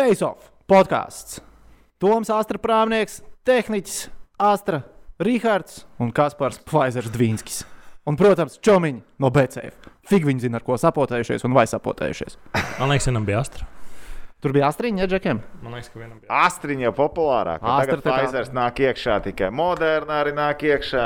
Face Off podkāsts. Toms Astra prāmnieks, tehniķis Astra Rīgārds un Kaspars Pfizers Dvīnskis. Un, protams, čomiņi no BCF. Fig viņi zina, ar ko sapotējušies un vai sapotējušies. Man liekas, vienam bija astra. Tur bija astriņa, ja džekiem. Man liekas, ka vienam bija. Astriņa populārāk. Astra Tagad tā kā- Pfizers nāk iekšā tikai moderna arī nāk iekšā.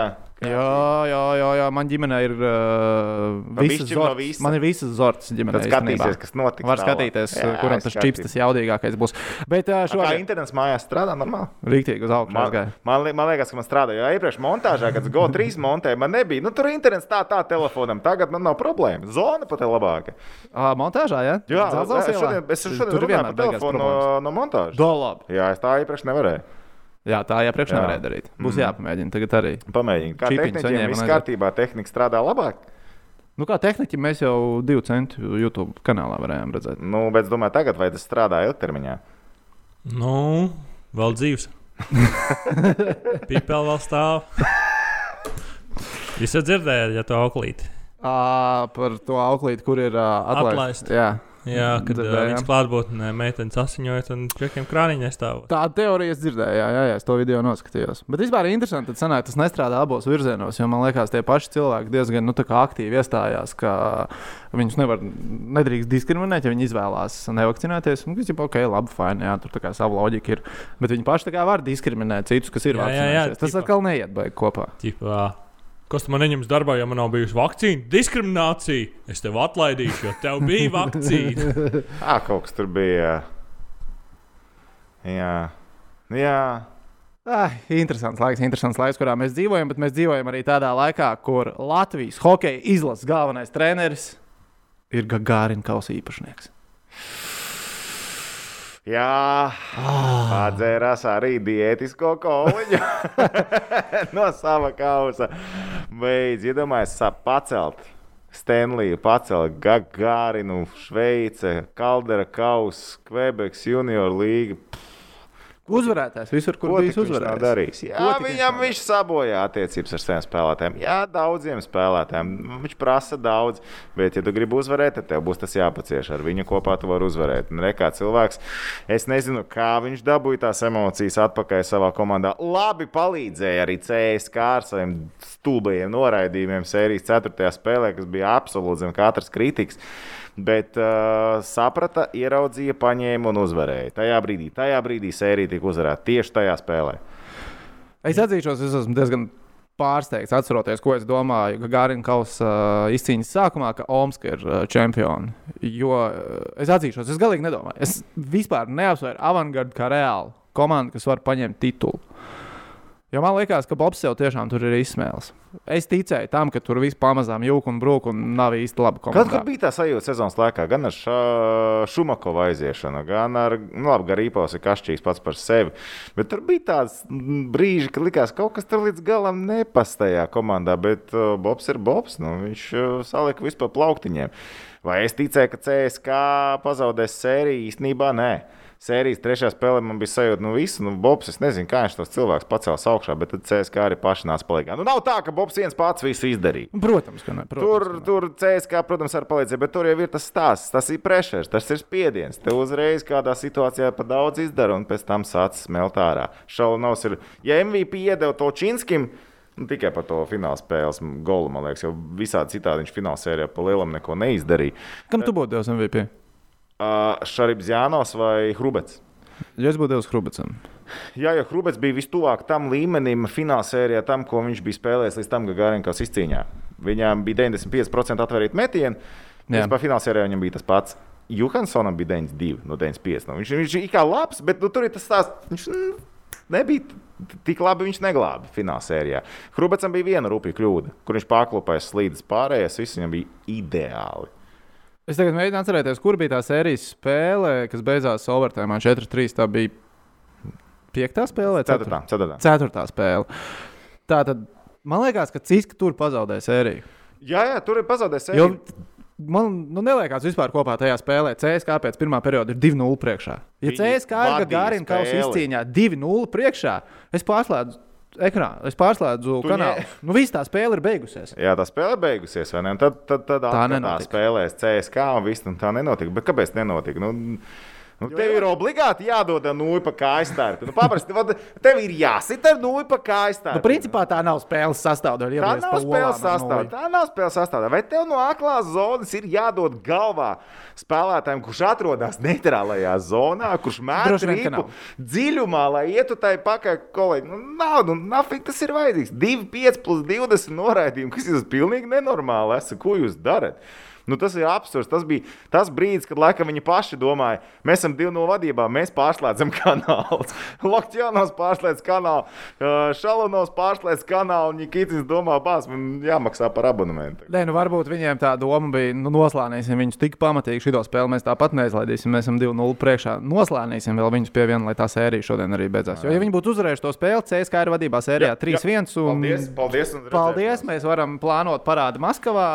Jā, jā, jā, jā. man ģimenē ir uh, visas no zorts. visa. Man ir visas zorts ģimenē. Tad skatīsies, kas notiks. Var skatīties, Jā, kuram tas čips tas jaudīgākais būs. Bet uh, Kā šodien internets mājās strādā normāli? rīktīgi uz augšu Man, man, man liekas, ka man strādāja jau iepriekš montāžā, kad es GO3 montēju. Man nebija. Nu, tur internets tā, tā telefonam. Tagad man nav problēma. Zona pat ir labāka. Uh, montāžā, jā? Jā, Dzelzceļa es šodien, es šodien Tur vienmēr par telefonu no, no montāžas. Jā, es tā iepriekš nevarēju. Jā, tā iepriekš Jā. nevarēja darīt. Būs Mm. jāpamēģina tagad arī. Pamēģini. Kā saņēma, viss kārtībā, tehnika strādā labāk. Nu, kā tehniķi mēs jau divu centu YouTube kanālā varējām redzēt. Nu, bet es domāju, tagad vai tas strādā ilgtermiņā? Nu, vēl dzīves. Pīpēl vēl stāv. Jūs esat dzirdējuši, ja to auklīti. À, par to auklīti, kur ir uh, atlaista. Atlaist. Jā. Jā, kad Dzirdējām. viņas klātbūtnē meitenes asiņojot un čekiem krāniņā stāvot. Tāda teorija es dzirdēju, jā, jā, jā, es to video noskatījos. Bet vispār interesanti, ka tas nestrādā abos virzienos. Jo man liekas, tie paši cilvēki diezgan nu, tā aktīvi iestājās, ka viņus nevar, nedrīkst diskriminēt, ja viņi izvēlās nevakcinēties. Nu, kas ir ok, labi, fini, jā, tur tā kā sava loģika ir. Bet viņi paši tā var diskriminēt citus, kas ir vakcinējušies. Tas atkal neiet baigi kopā. Ķipā, kas man neņems darbā, ja man nav bijusi vakcīna? Diskriminācija. Es tev atlaidīšu, jo tev bija vakcīna. Ā, kaut kas tur bija. Jā. Jā. Ah, interesants laiks, interesants laiks, kurā mēs dzīvojam, bet mēs dzīvojam arī tādā laikā, kur Latvijas hokeja izlases galvenais treneris ir Gagārina kausa īpašnieks. Jā, atdzērās arī diētisko koliņu. No sava kausa. Beidz, iedomājieties, sa- pacelt. Stanliju, pacelt Gagārinu, Šveice, Kaldera kausa, Kvebeks, Junior līga. Uzvarētājs visur, kur viņš darījis? Ko Jā, viņam viņš sabojā attiecības ar saviem spēlētājiem. Jā, daudziem spēlētājiem. Viņš prasa daudz, bet, ja tu gribi uzvarēt, tad tev būs tas jāpacieš. Ar viņu kopā tu vari uzvarēt. Un Rekā cilvēks, es nezinu, kā viņš dabūja tās emocijas atpakaļ savā komandā. Labi palīdzēja arī CSK ar saviem stulbajiem noraidījumiem sērijas 4. spēlē, kas bija absolūti zem katras kritikas. Bet uh, saprata, ieraudzīja, paņēma un uzvarēja. Tajā brīdī, tajā brīdī sērija tika uzvarēta tieši tajā spēlē. Es atzīšos, es esmu diezgan pārsteigts, atceroties, ko es domāju Gagārina kausa uh, izcīņas sākumā, ka Omska ir uh, čempioni. Jo uh, es atzīšos, es galīgi nedomāju. Es vispār neapsvēru avangardu kā reālu komandu, kas var paņemt titulu. Jo man liekas, ka Bobs jau tiešām tur ir izsmēlis. Es ticēju tam, ka tur viss pamazām jūka un brūk un nav īsti labi Kad, kad bija tā sajūta sezonas laikā, gan ar Šumakovu aiziešanu, gan ar nu, labi, Garīpos ir kašķīgs pats par sevi. Bet tur bija tāds brīži, kad likās, ka kaut kas tur līdz galam nepastajā komandā, bet uh, Bobs ir Bobs. Nu, viņš uh, salika vispār plauktiņiem. Vai es ticēju, ka CSK pazaudēs sēriju? Īstenībā nē. Sērijas trešajā spēlē man bija sajūta, nu, visu, nu, Bobs, es nezinu, kā viņš tos cilvēkus pacēla augšā, bet tad CSK arī paši nāca palīdzīgā. Nu, nav tā, ka Bobs viens pats visu izdarīja. Protams, ka ne. Protams, Tur, ka ne. tur CSK, protams, var palīdzēt, bet tur jau ir tas stāsts, tas ir pressures, tas ir spiediens. Te uzreiz kādā situācijā pa daudz izdara un pēc tam sāc smelt ārā. Šaunovs ir, ja MVP iedeva to Činskim, nu, tikai par to fināla spēles golu, man liekas, jo visādi citādi viņš fināla sērijā pa lielam neko neizdarīja. Kam tu būtu devis MVP? Uh, Šaribs Jānos vai Hrubets? Ja es būtu devis Hrubacam. Jā, jo Hrubets bija vistuvāk tam līmenim, fināla sērijā, tam, ko viņš bija spēlējis līdz tam, ka Gārīnkas izcīņā. Viņam bija 95% atvērīt metienu, Jā. Vispār fināla sērijā viņam bija tas pats. Johansonam bija 92 no 95. Nu, viņš, viņš ir kā labs, bet nu, tur ir tas stāsts. Viņš mm, nebija tik labi, viņš neglāba fināla sērijā. Hrubecam bija viena rupja kļūda, kur viņš pārklupēja slīdus pārējais, viss viņam bija ideāli. Es tagad mēģinu atcerēties, kur bija tā sērijas spēle, kas beidzās overtime 4-3. Tā bija piektā spēlē, vai Ceturtā, ceturtā. ceturtā spēle. Tā tad man liekas, ka Ciska tur pazaudēja sēriju. Jā, jā, tur ir pazaudējis Jo sēriju. man nu, neliekas vispār kopā tajā spēlē. CSK pēc pirmā perioda ir 2-0 priekšā. Ja Viņi CSK Gārina kausa spēli. izcīņā 2-0 priekšā, es pārslēdzu ekrānu, es pārslēdzu Tu kanālu. ne- Nu, viss tā spēle ir beigusies. Jā, tā spēle beigusies, vai ne? Un Tad, tad, tad Tā nenotika. spēlēs CSK un viss, un tā nenotika. Bet kāpēc nenotika? Nu, Nu, tev ir obligāti jādod nūja pa kājstārpi. Nu, paprasti, tev ir jāsit ar nūju pa kājstārpi. Nu, principā tā nav spēles sastāvdaļa. Tā nav spēles sastāvdaļa. Tā nav spēles sastāvdaļa. Vai tev no aklās zonas ir jādod galvā spēlētājiem, kurš atrodas neitrālajā zonā, kurš rīpu nav. dziļumā, lai ietu tai pakaļ kolēģi? Nu, nav, nu, nafik tas ir vajadzīgs. 2, 5 plus 20 noraidījumi, kas ir pilnīgi nenormāli. Esmu, ko jūs darat? Nu, tas ir absurds. Tas bija tas brīdis, kad laikam, viņi paši domāja, mēs esam divi no vadībā, mēs pārslēdzam kanālu. Lokķiānos pārslēdz kanālu, Šalonos pārslēdz kanālu, un Nikitins domā, bāz, man jāmaksā par abonementu. Nē, nu varbūt viņiem tā doma bija, nu, noslēgsim viņus tik pamatīgi. Šo spēli mēs tāpat neizlaidīsim. Mēs esam 2-0 priekšā. Noslēgsim vēl viņus pie viena, lai tā sērija šodien arī beidzās. Jo, ja viņi būtu uzvarējuši to spēli, CSK ir vadībā sērijā 3-1. Un... Paldies, paldies, un Paldies! Mēs varam plānot parādu Maskavā,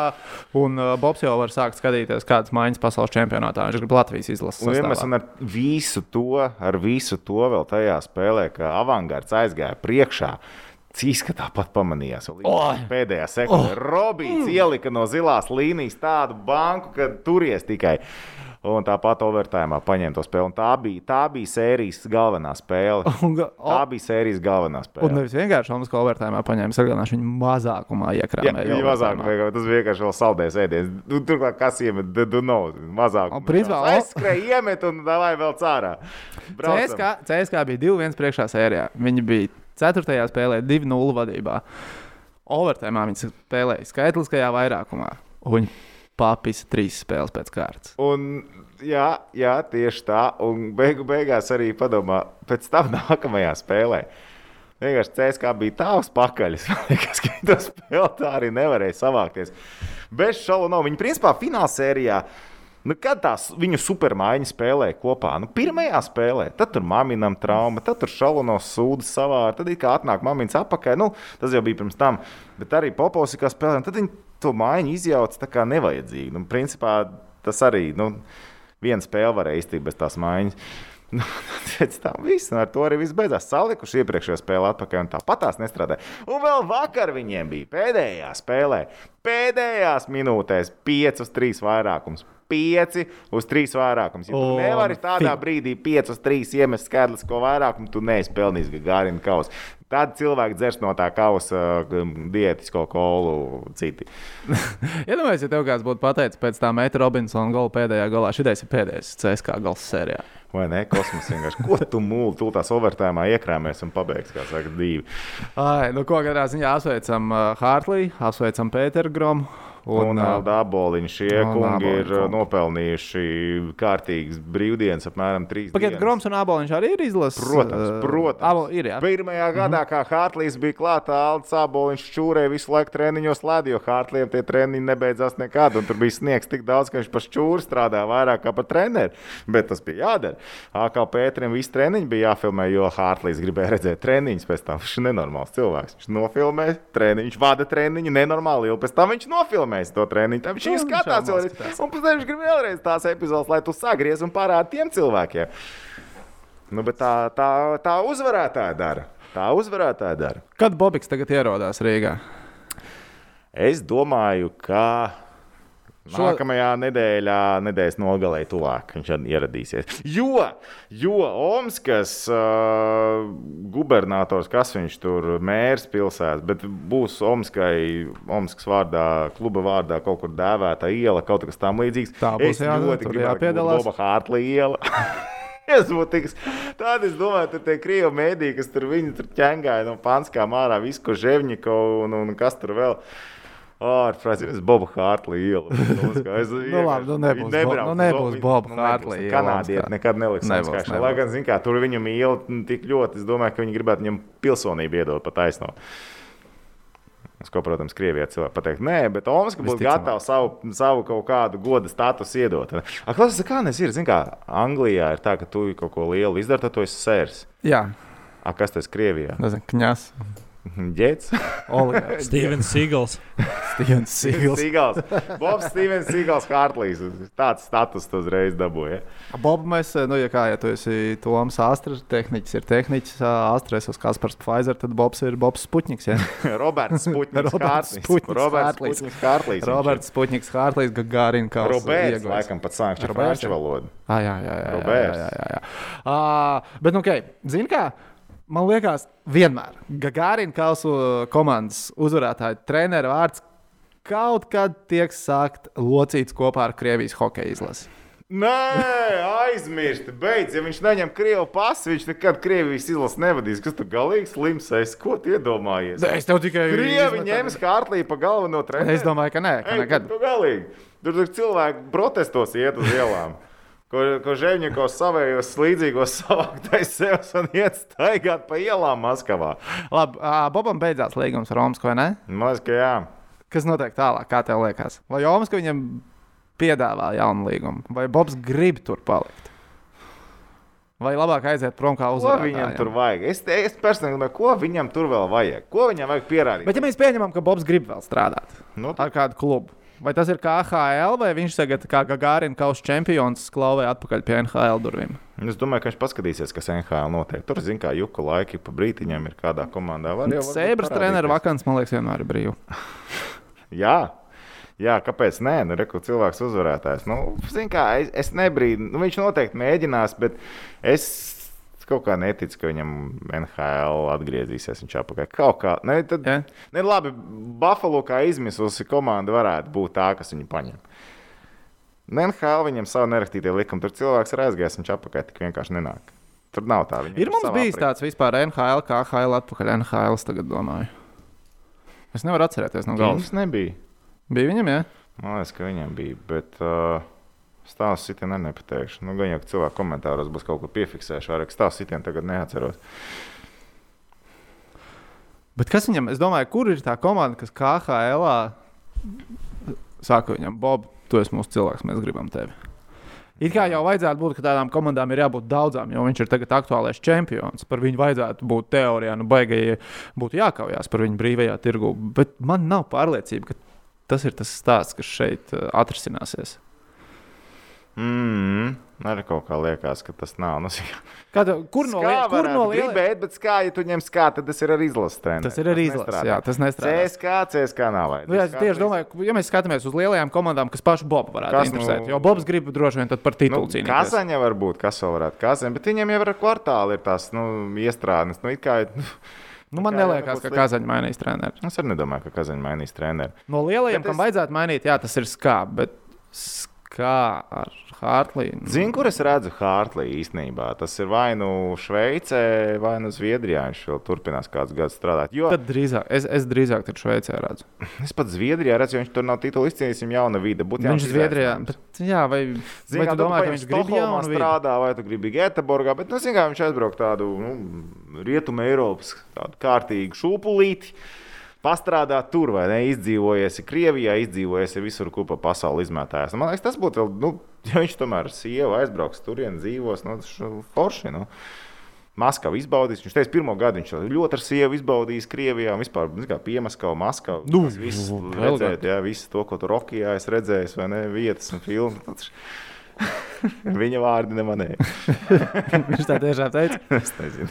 un uh, Bobs jau var sākt skatīties, kādas maiņas pasaules čempionātā. Viņš grib Latvijas izlases. Un vienmēr sastāvā. ar visu to, ar visu to vēl tajā spēlē, ka avangards aizgāja priekšā. Cīska tāpat pamanījās. Oi! Pēdējā sekundē. Oh! Robīts ielika no zilās līnijas tādu banku, ka turies tikai. Un tāpat overtājumā paņēma to spēli. Un tā bija, tā bija sērijas galvenā spēle. Ga- Tā bija sērijas galvenā spēle. Un nevis vienkārši Omas Kalvērtājumā paņēma saglabāšu viņu mazākumā iekrāmē. viņa mazāk vienkārši, tas vienkārši vēl saldēs ēdiens. Tu, turklāt, kas iemet, tu nav mazāk. Un principā, aizskrēja, iemet un davai vēl cārā. CSK, CSK bija 2-1 priekšā sērijā. Viņi bija 4. spēlē 2-0 vadībā. Overtēmā viņi spēlēja skaitliskajā vairākumā. Un viņi papisa trīs spēles pēc kārtas. Un, jā, jā, tieši tā. Un beigu beigās arī padomā, pēc tam nākamajā spēlē. Vienkārši CSK bija tāls pakaļ. Es domāju, ka spēli tā arī nevarēja savākties. Bez šaubu nav. Viņi principā finālsērijā. Nu, kad tās viņu supermaiņa spēlēja kopā, nu, pirmajā spēlē, tad tur māmiņam trauma, tad tur šaunos sūdzas savā, tad it kā atnāk māmiņas apakaļ. Nu, tas jau bija pirms tam, bet arī Popovs kā spēlē, un tad viņi to maiņu izjauca tā kā nevajadzīgi. Nu, principā tas arī nu, viena spēle varēja iztikt bez tās maiņas. Nu, pēc tam viss, un ar to arī viss beidzās. Salikuši iepriekšējā spēlē atpakaļ, un tāpat tās nestrādāja. Un vēl vakar viņiem bija pēdējā spēlē, pēdējās minūtēs, 5 uz 3 vairākums. 5 uz 3 vairākums. Ja tu Un nevari tādā fi- brīdī 5 uz 3 iemest skaidrisko vairākumu, tu neesi pelnījis Gārina kausu. Tad cilvēki dzers no tā kausa um, diētisko kolu citi. Iedomājieties, ja tev kāds būtu pateicis pēc tam Meita Robinsona gola pēdējā galā, šis ir pēdējais CSK gals sērijā. Vai ne? Kosmos vienkārši. Ko tu mūli? Tu tās overtājumā iekrāmies un pabeigts, kā saka, divi. Ai, nu, ko katrā ziņā apsveicam uh, Hartliju, apsveicam Pēteru Gromu. Un, un daboliņi šie un kungi Āboliņu ir kungi. nopelnījuši kārtīgas brīvdienas, apmēram trīs Pagaidiet, dienas. Groms un Aboliņš arī ir izlases. Protams, protams. Abo, ir, jā. Pirmajā gadā, kā Hartlīs bija klāta, Alans Aboliņš čūrēja visu laiku treniņos lēdi, jo Hartliem tie treniņi nebeidzās nekad. Un tur bija sniegs tik daudz, ka viņš par čūru strādāja vairāk kā par treneru. Bet tas bija jādara. Kā Pēterim viss treniņš bija jāfilmē, jo Hartlīs gribēja redzēt treniņus pēc tam. Viņš ir nenormāls cilvēks. Viņš nofilmē treniņu, viņš vada treniņu nenormāli, jo pēc tam viņš nofilmēs to treniņu. Tad viņš Nu, jau viņš skatās vēlreiz. Un pēc tam viņš grib vēlreiz tās epizodes, lai tu sagriez un parādi tiem cilvēkiem. Nu, bet tā, tā, tā uzvarētāja dara. Tā uzvarētāja dara. Kad Bobiks tagad ierodās Rīgā? Es domāju, ka Šo- nākamajā nedēļā, nedēļas nogalē, tuvāk viņš ieradīsies. Jo, jo Omskas uh, gubernators, kas viņš tur mērs pilsētas, bet būs Omskai, Omskas vārdā, kluba vārdā kaut kur dēvēta iela, kaut kas tam līdzīgs. Tā būs jādara, ļoti jāpiedalās. Boba Hārtlī iela. Tiks. Tāda, es domāju, tur tie krievi mēdīji, kas tur viņi tur ķengāja no panskām ārā, visu, ko Ževņiko un, un kas tur vēl. Ārprātīgi, es Bobu Hārtlī ielu. Es, Nu labi, nu nebūs Bo- nu nebūs Boba Hartley iela Kanādiet Omskā. nekad neliks nebūs. Lai gan, zin kā, tur viņam iela tik ļoti, es domāju, ka viņi gribētu viņam pilsonību iedot pa taisno. Es, ko, protams, Krievijā cilvēki pateiks, nē, bet Omaska būtu gatava savu, savu kaut kādu goda statusu iedot. Ak, tas kā nes ir, zin kā, Anglijā ir tā, ka tu kaut ko lielu izdari, tad tu esi sērs. Jā, A, kas tas Krievijā? nezinu, kņas. Ģēts. Stevens Seagals. Stevens. Sīgals. Bobs Stevens Sīgals Hartlīs. Tāds status tu uzreiz dabūja. Bobu mēs, nu, ja kā, ja tu esi Toms Astras, tehniķis ir tehniķis, Astras uz Kaspars Pfizer, tad Bobs ir Bobs Sputniks. Ja? Roberts Sputniks Roberts Hartlīs. Sputniks Roberts Hartlīs. Sputniks Hartlīs. Roberts Sputniks, Hārlīs, Gagārina, kā Roberts, laikam, pat sākš ar Roberts, franču valodu. Ah, jā, jā, jā, jā, Roberts. jā, jā, jā. Uh, bet, nu, okay. zini, kā man liekas, vienmēr Gagārina kausu komandas uzvarētāja treneru vārds kaut kad tiek sākt locīts kopā ar Krievijas hokeja izlasi. Nē, aizmirsti. Beidz, ja viņš neņem krievu pasu, viņš nekad Krievijas izlases nevadīs. Kas tur galīgi slims? Es ko tu iedomājies? Es tev tikai Krievi ņems Hartlī pa galveno treneru. Es domāju, ka nē, ka Ej, nekad. tu galīgi. Tur, tur cilvēki protestos iet uz ielām. Ko, ko Žēņķis savējos slīdzīgos savāktais sev un iet staigāt pa ielām Maskavā. Labi, Bobam beidzās līgums ar Romas, vai ne? Maz, ka jā. Kas notiek tālāk, kā tev liekas? Vai Jomas viņam piedāvā jaunu līgumu, vai Bobs grib tur palikt? Vai labāk aiziet prom kā Ko uzvarētājam? viņam tur vajag? Es, es personīgi domāju, ko viņam tur vēl vajag? Ko viņam vajag pierādīt? Bet, ja mēs pieņemam, ka Bobs grib vēl strādāt Nu, ar kādu klubu, vai tas ir KHL, vai viņš tagad kā Gagārina kausa čempions klauvē atpakaļ pie NHL durvīm? es domāju, ka viņš paskatīsies, kas NHL notiek. Tur, zina, kā juku laiki pa brītiņam ir kādā komandā. Sēbras parādīties. vakants, man liekas, vienmēr ir brīva. Jā. Jā, kāpēc nē? Nu, reku, cilvēks uzvarētājs. Nu, kā, es, es nebrīdu. Nu, viņš noteikti mēģinās, bet es kaut kā neticu, ka viņam NHL atgriezīsies. Viņš apakaļ kaut kā. Ne, tad, Ja? ne, labi, Buffalo kā izmisusi komanda varētu būt tā, kas viņu paņem. NHL viņam savu nerakstītie likumi. Tur cilvēks ir aizgājis, viņš apakaļ tik vienkārši nenāk. Tur nav tā. viņam Ir mums bijis tāds vispār NHL, KHL atpakaļ NHL, tagad domāju. Es nevaru atcerēties no galvas. Kings nebija. Bija viņam, jā? Man liekas, ka viņam bija. Bet uh, stāsts sitienu arī nepateikšu. Nu, gan jau ka cilvēki komentāros būs kaut ko piefiksējuši, vai stāsts sitienu tagad neatceros. Bet kas viņam, es domāju, kur ir tā komanda, kas KHL saka viņam, Bob, tu esi mūsu cilvēks, mēs gribam tevi. It kā jau vajadzētu būt, ka tādām komandām ir jābūt daudzām, jo viņš ir tagad aktuālais čempions. Par viņu vajadzētu būt teorijā, nu, baigai būtu jākaujās par viņu brīvajā tirgu. Bet man nav pārliecība, ka tas ir tas stāsts, kas šeit atrisināsies. Mm, arī kaut kā liekas, ka tas nav. Nu, Kā tev, kur no Skā kur no varētu lietas? gribēt, bet kā, ja tu ņem skā, tad tas ir arī izlases treneris. Tas ir arī izlases, jā, tas nestrādā. CSK, CSK nav. Nu, jā, es tieši domāju, ka, ja mēs skatāmies uz lielajām komandām, kas pašu Bobu varētu Kas, interesēt, nu- nu, jo Bobs grib droši vien tad par Nu, titulu cīnīties. Kazaņa var būt, kas vēl varētu Kazaņa, bet viņiem jau ir kvartāli, ir tās nu, iestrādes. Nu, it kā, nu, Nu, man liekas, ka. Kazaņa mainīs treneru. es arī nedomāju, ka Kazaņa mainīs treneru. No lielajiem, kam es- vajadzētu mainīt, jā, tas ir skābi, bet skā ar Hartlīnu. Zinu, kur es redzu Hārtlī īstenībā. Tas ir vai nu Šveicē, vai nu Zviedrijā. Viņš vēl turpinās kādus gadus strādāt. Jo Tad drīzāk, es, es drīzāk tur Šveicē redzu. es pat Zviedrijā redzu, jo viņš tur nav titula izcīnījis, viņam jauna vide. Būtu Viņš Zviedrijā, bet jā, vai, Zini, vai kā tu domā, ka viņš grib jaunu vidi? strādā, vai tu gribi Gēteborgā, bet, nu, zini, kā viņš aizbrauc tādu nu, rietumu Eiropas tādu kārtīgu šūpulīti. Pastrādāt tur, vai ne? Izdzīvojies Krievijā, izdzīvojies visur, kur pa pasauli izmētājās. Man liekas, tas būtu vēl, nu, ja viņš tomēr ar sievu aizbrauks tur, dzīvos, nu, forši. Nu. Maskava izbaudīs. Viņš teica, pirmo gadu viņš ļoti ar sievu izbaudījis Krievijā. Vispār, Piemaskava, Maskava. Nu, Tas viss redzēt, jā, visu to, ko tur Rokijā es redzēju, vai ne, vietas un filmu. Tas- Viņa vārdi nemanēja. Viņš tā tiešām teica. Es nezinu.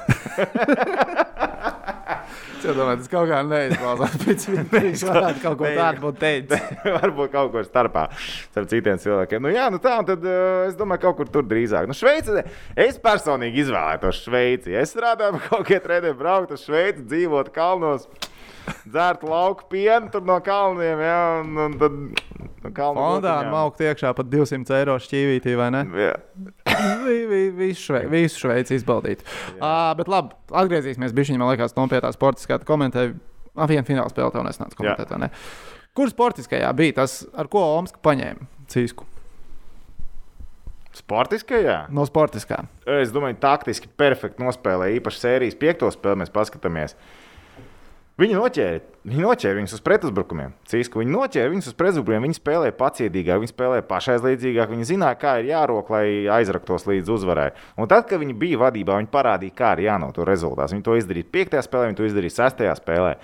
Es domāju, tas kaut kā neizklausās. Pēc viņš varētu kaut ko tādu būt teicis. Varbūt kaut kur starpā ar citiem cilvēkiem. Nu, jā, nu tā, un tad uh, es domāju, kaut kur tur drīzāk. Nu, Šveice, es personīgi izvēlētos Šveici. Es strādāju, kaut kādā treniņā, braukt uz Šveici, dzīvot kalnos. Dzert lauku pienu tur no kalniem, jā, un, un tad no kalnu Fondā gotiņām. maukt iekšā pat 200 eiro šķīvītī, vai ne? Jā. Vi- vi- Visu švei, visu Šveici izbaudīt. Uh, bet labi, atgriezīsimies pie viņa. Man liekas, no pie tā sportiskā. Ah, viena fināla spēle tev nesnāca komentēt. vai ne? Kur sportiskajā bija tas, ar ko Omska paņēma cīsku? Sportiskajā? No sportiskā. Es domāju, taktiski perfekti nospēlēja. Īpaši sērijas piekto spēli mēs paskatāmies. Viņi noķēra, viņi noķēra viņus uz pretuzbrukumiem. Cīsku viņi noķēra viņus uz pretuzbrukumiem. Viņi spēlēja pacietīgāk, viņi spēlēja pašaizliedzīgāk. Viņi zināja, kā ir jārok, lai aizraktos līdz uzvarai. Un tad, kad viņi bija vadībā, viņi parādīja, kā ir jānotur rezultāts. Viņi to izdarīja 5. spēlē, viņi to izdarīja 6. spēlē.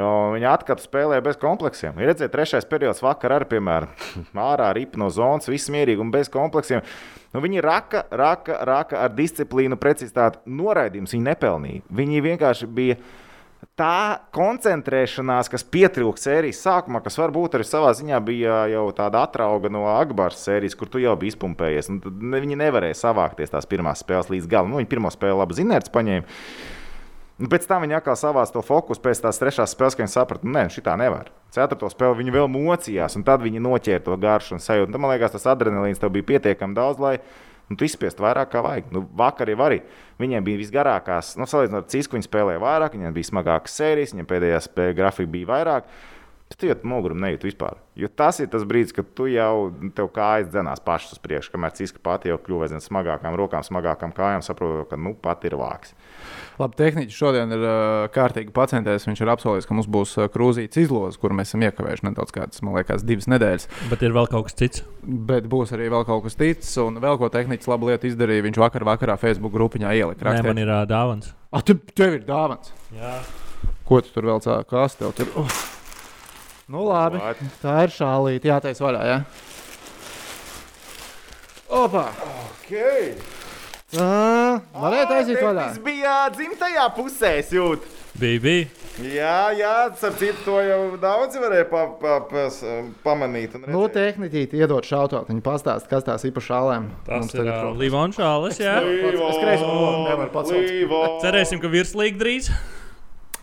Viņa atkal spēlē bez kompleksiem. Ir redzēt, trešais periods vakar arī, piemēram, ārā ripa no zonas, viss mierīgi un bez kompleksiem. Nu, viņi raka, raka, raka ar disciplīnu, precizitāti. Noraidījums viņi nepelnīja. Viņi vienkārši bija tā koncentrēšanās, kas pietrūka sērijas sākumā, kas varbūt arī savā ziņā bija jau tāda atrauga no Agbāras sērijas, kur tu jau biji izpumpējies. Nu, ne, viņi nevarēja savākties tās pirmās spēles līdz galam. Nu, viņi pirmo spēli labi zinēts paņēma. Nu, pēc tam viņi atkal savās to fokusu pēc tās trešās spēles, kad viņi saprata, ka šī tā nevar. Ceturto spēli viņi vēl mocījās, un tad viņi noķēra to garšu un sajūtu. Tad, man liekas, tas adrenalīns tev bija pietiekami daudz, lai nu, tu izspiest vairāk kā vajag. Nu, vakar jau arī viņiem bija visgarākās, nu, salīdzinot ar Cisku, viņi spēlēja vairāk, viņiem bija smagākas sērijas, viņiem pēdējā spēļu grafika bija vairāk. Tu jau mugurumu nejūti vispār. Jo tas ir tas brīdis, kad tu jau tev kājas dzenās pašas uz priekšu, kamēr Ciska pati jau kļuva aizvien smagākām rokām, smagākām kājām, saprotot, ka nu pat ir vāks. Labi, tehniski šodien ir uh, kārtīgi pacientēs. Viņš ir apsolījis, ka mums būs uh, krūzītes izloze, kur mēs esam iekavējuši nedaudz kādas, man liekas, divas nedēļas. Bet ir vēl kaut kas cits. Bet būs arī vēl kaut kas cits, un vēl ko tehniski labu lietu izdarīja. Viņš vakar vakarā Facebook grupiņā ielika. Nē, man ir uh, dāvans. Ah, tu, tev ir dāvans. Jā. Ko tu tur vēl cēlā? Kas tev tur? Uh. Nu, labi. What? Tā ir šālīte. Jā, taisa vaļā. Jā. Opa! Okay. Tā, varēja taisīt vaļā. Tas bija dzimtajā pusē, es jūtu. Bija, bija. Jā, jā, starp citu, to jau daudz varēja pa, pa, pa, pamanīt. un Nu, tehniķi iedod šautot. Viņi pastāsta, kas tās ir pa šālēm. Tas Mums ir tagad uh. Līvons šāles. Jā. Līvon, Es kreiso roku nevaru pacelt. Līvon, Cerēsim, ka virslīgi drīz.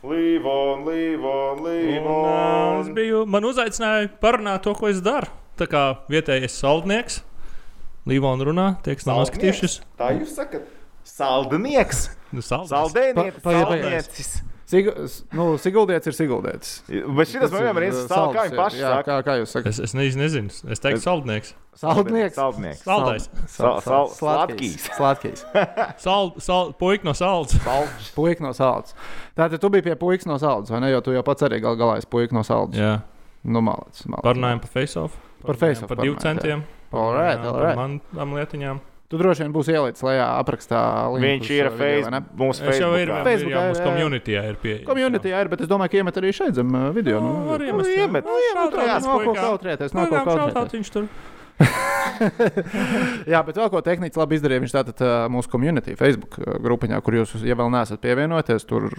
Līvon, Līvon, Un, uh, es Līvon. biju, man uzaicināja parunāt to, ko es daru. Tā kā vietējais saldnieks. Līvona runā, tiek noskatījušies. Tā jūs sakat? Saldnieks, Nu, saldnieks. saldēnietis, Pa- pa- pa- saldniecis. Sig nu, Siguldietis ir Siguldietis. Bet šis man vienmēr ir Tas sāls, kā paši jā. Kā, kā jūs sakat? Es, es nezinu, nezinu. Es teiktu, saldnieks. Saldnieks. Saldnieks. Saldais. Sal- sal- Sladkīs. Sladkīs. Sald, sald, puika no. Salds. Puika no saldas. Tātad tu biji pie puikas no saldas, vai ne? Jo tu jau pats arī gal galā esi puika no saldas. Jā. Nu, malācis. Parunājām par face-off. Par face-off Par divu parunājāt, jā. centiem. All right, all right. Man tam lietiņām. Tu droši vien būsi ielicis lejā aprakstā. linku Viņš ir video, vai ne? Facebook, mūsu Es jau ir, Facebook. Facebook, ir jā, mūsu jā. community ir pie. Community jā, ir, bet es domāju, ka iemet arī šeit zem video. Nu, Nu, var Nu, iemest. jā. iemet. Nu, Nu, šautauts jā, nav ko kautrēties, nav ko kautrēties. Jā, bet vēl ko tehniski labi izdarīja. Viņš tātad mūsu community, Facebook grupiņā, kur jūs, ja vēl neesat pievienoties, tur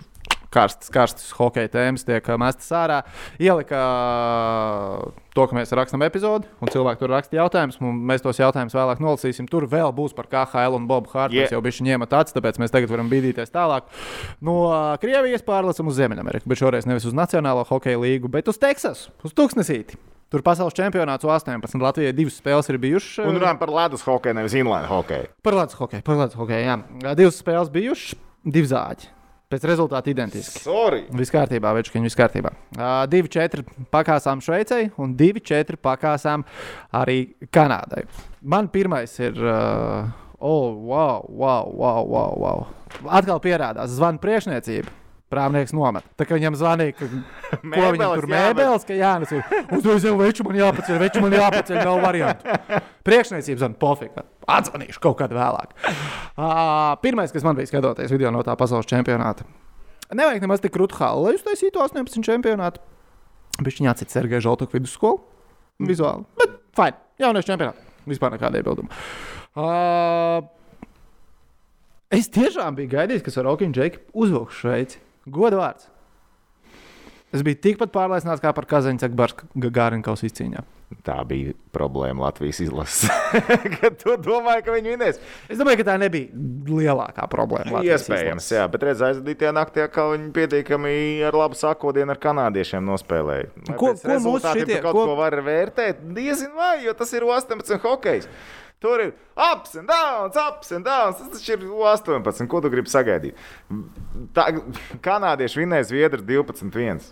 karstas, karstas hokeja tēmas tiek uh, mestas ārā. Ielika uh, to, ka mēs rakstām epizodi, un cilvēki tur raksta jautājumus. Mēs tos jautājumus vēlāk nolasīsim. Tur vēl būs par KHL un Bobu Hārtu. Yeah. Jau bija ņēma tāds, tāpēc mēs tagad varam bīdīties tālāk. No uh, Krievijas pārlecam uz Ziemeļameriku, bet šoreiz nevis uz Nacionālo hokeja līgu, bet uz Teksasu, uz Tuksnesīti. Tur pasaules čempionāts U18. Latvijai divas spēles ir bijušas. Un runājam par ledus hokeju, nevis inline hokeju. Par Latvijas hokeju, par Latvijas hokeju. Jā. Divas spēles bijušas, divi zāģi. Pēc rezultāta identiski. Sorry! Viss kārtībā, Večkiņš, viss kārtībā. Uh, 2-4 pakāsām Šveicei un 2-4 pakāsām arī Kanādai. Man pirmais ir. Uh, oh, wow, wow, wow, wow, wow. Atkal pierādās zvanu priekšniecība. Prāvnieks nomet. Tā kā viņam zvanīja, ka ko viņam Mēbeles tur jāmet. mēbeles, ka jānes ir. Uzreiz jau veču man jāpaceļ, veču man jāpaceļ, nav variantu. Priekšniecības zvan pofika. Atzvanīšu kaut kad vēlāk. Uh, pirmais, kas man bija skatoties video no tā pasaules čempionāta. Nevajag nemaz tik krūtu halu, lai uztaisītu 18 čempionātu. Viņš viņa atcita Sergeja Žaltuku vidusskolu. Vizuāli. Bet fine. Jaunais čempionāts. Vispār nekāda iebilduma. Uh, es tiešām biju gaidījis, ka ar Okinu Džeku uzvilkšu Šveici. Goda vārds. Es biju tikpat pārliecināts kā par Kazaņu Cakbārs Gārinkaus izcīņā. Tā bija problēma Latvijas izlases. Kad tu domāji, ka viņi vinēs? Es domāju, ka tā nebija lielākā problēma. Latvijas Iespējams, izlases. jā, bet redziet, aizvadītajā naktī atkal viņi pietiekami ar labu sakodienu ar kanādiešiem nospēlēja. Vai Ko- ko rezultātiem šitie- kaut ko- ko var vērtēt? Diezin vai, jo tas ir 18 hokejs. Tur ir ups and downs, ups and downs. Tas taču ir 18. Ko tu gribi sagaidīt? Tā, kanādieši vinēja Zviedru 12-1.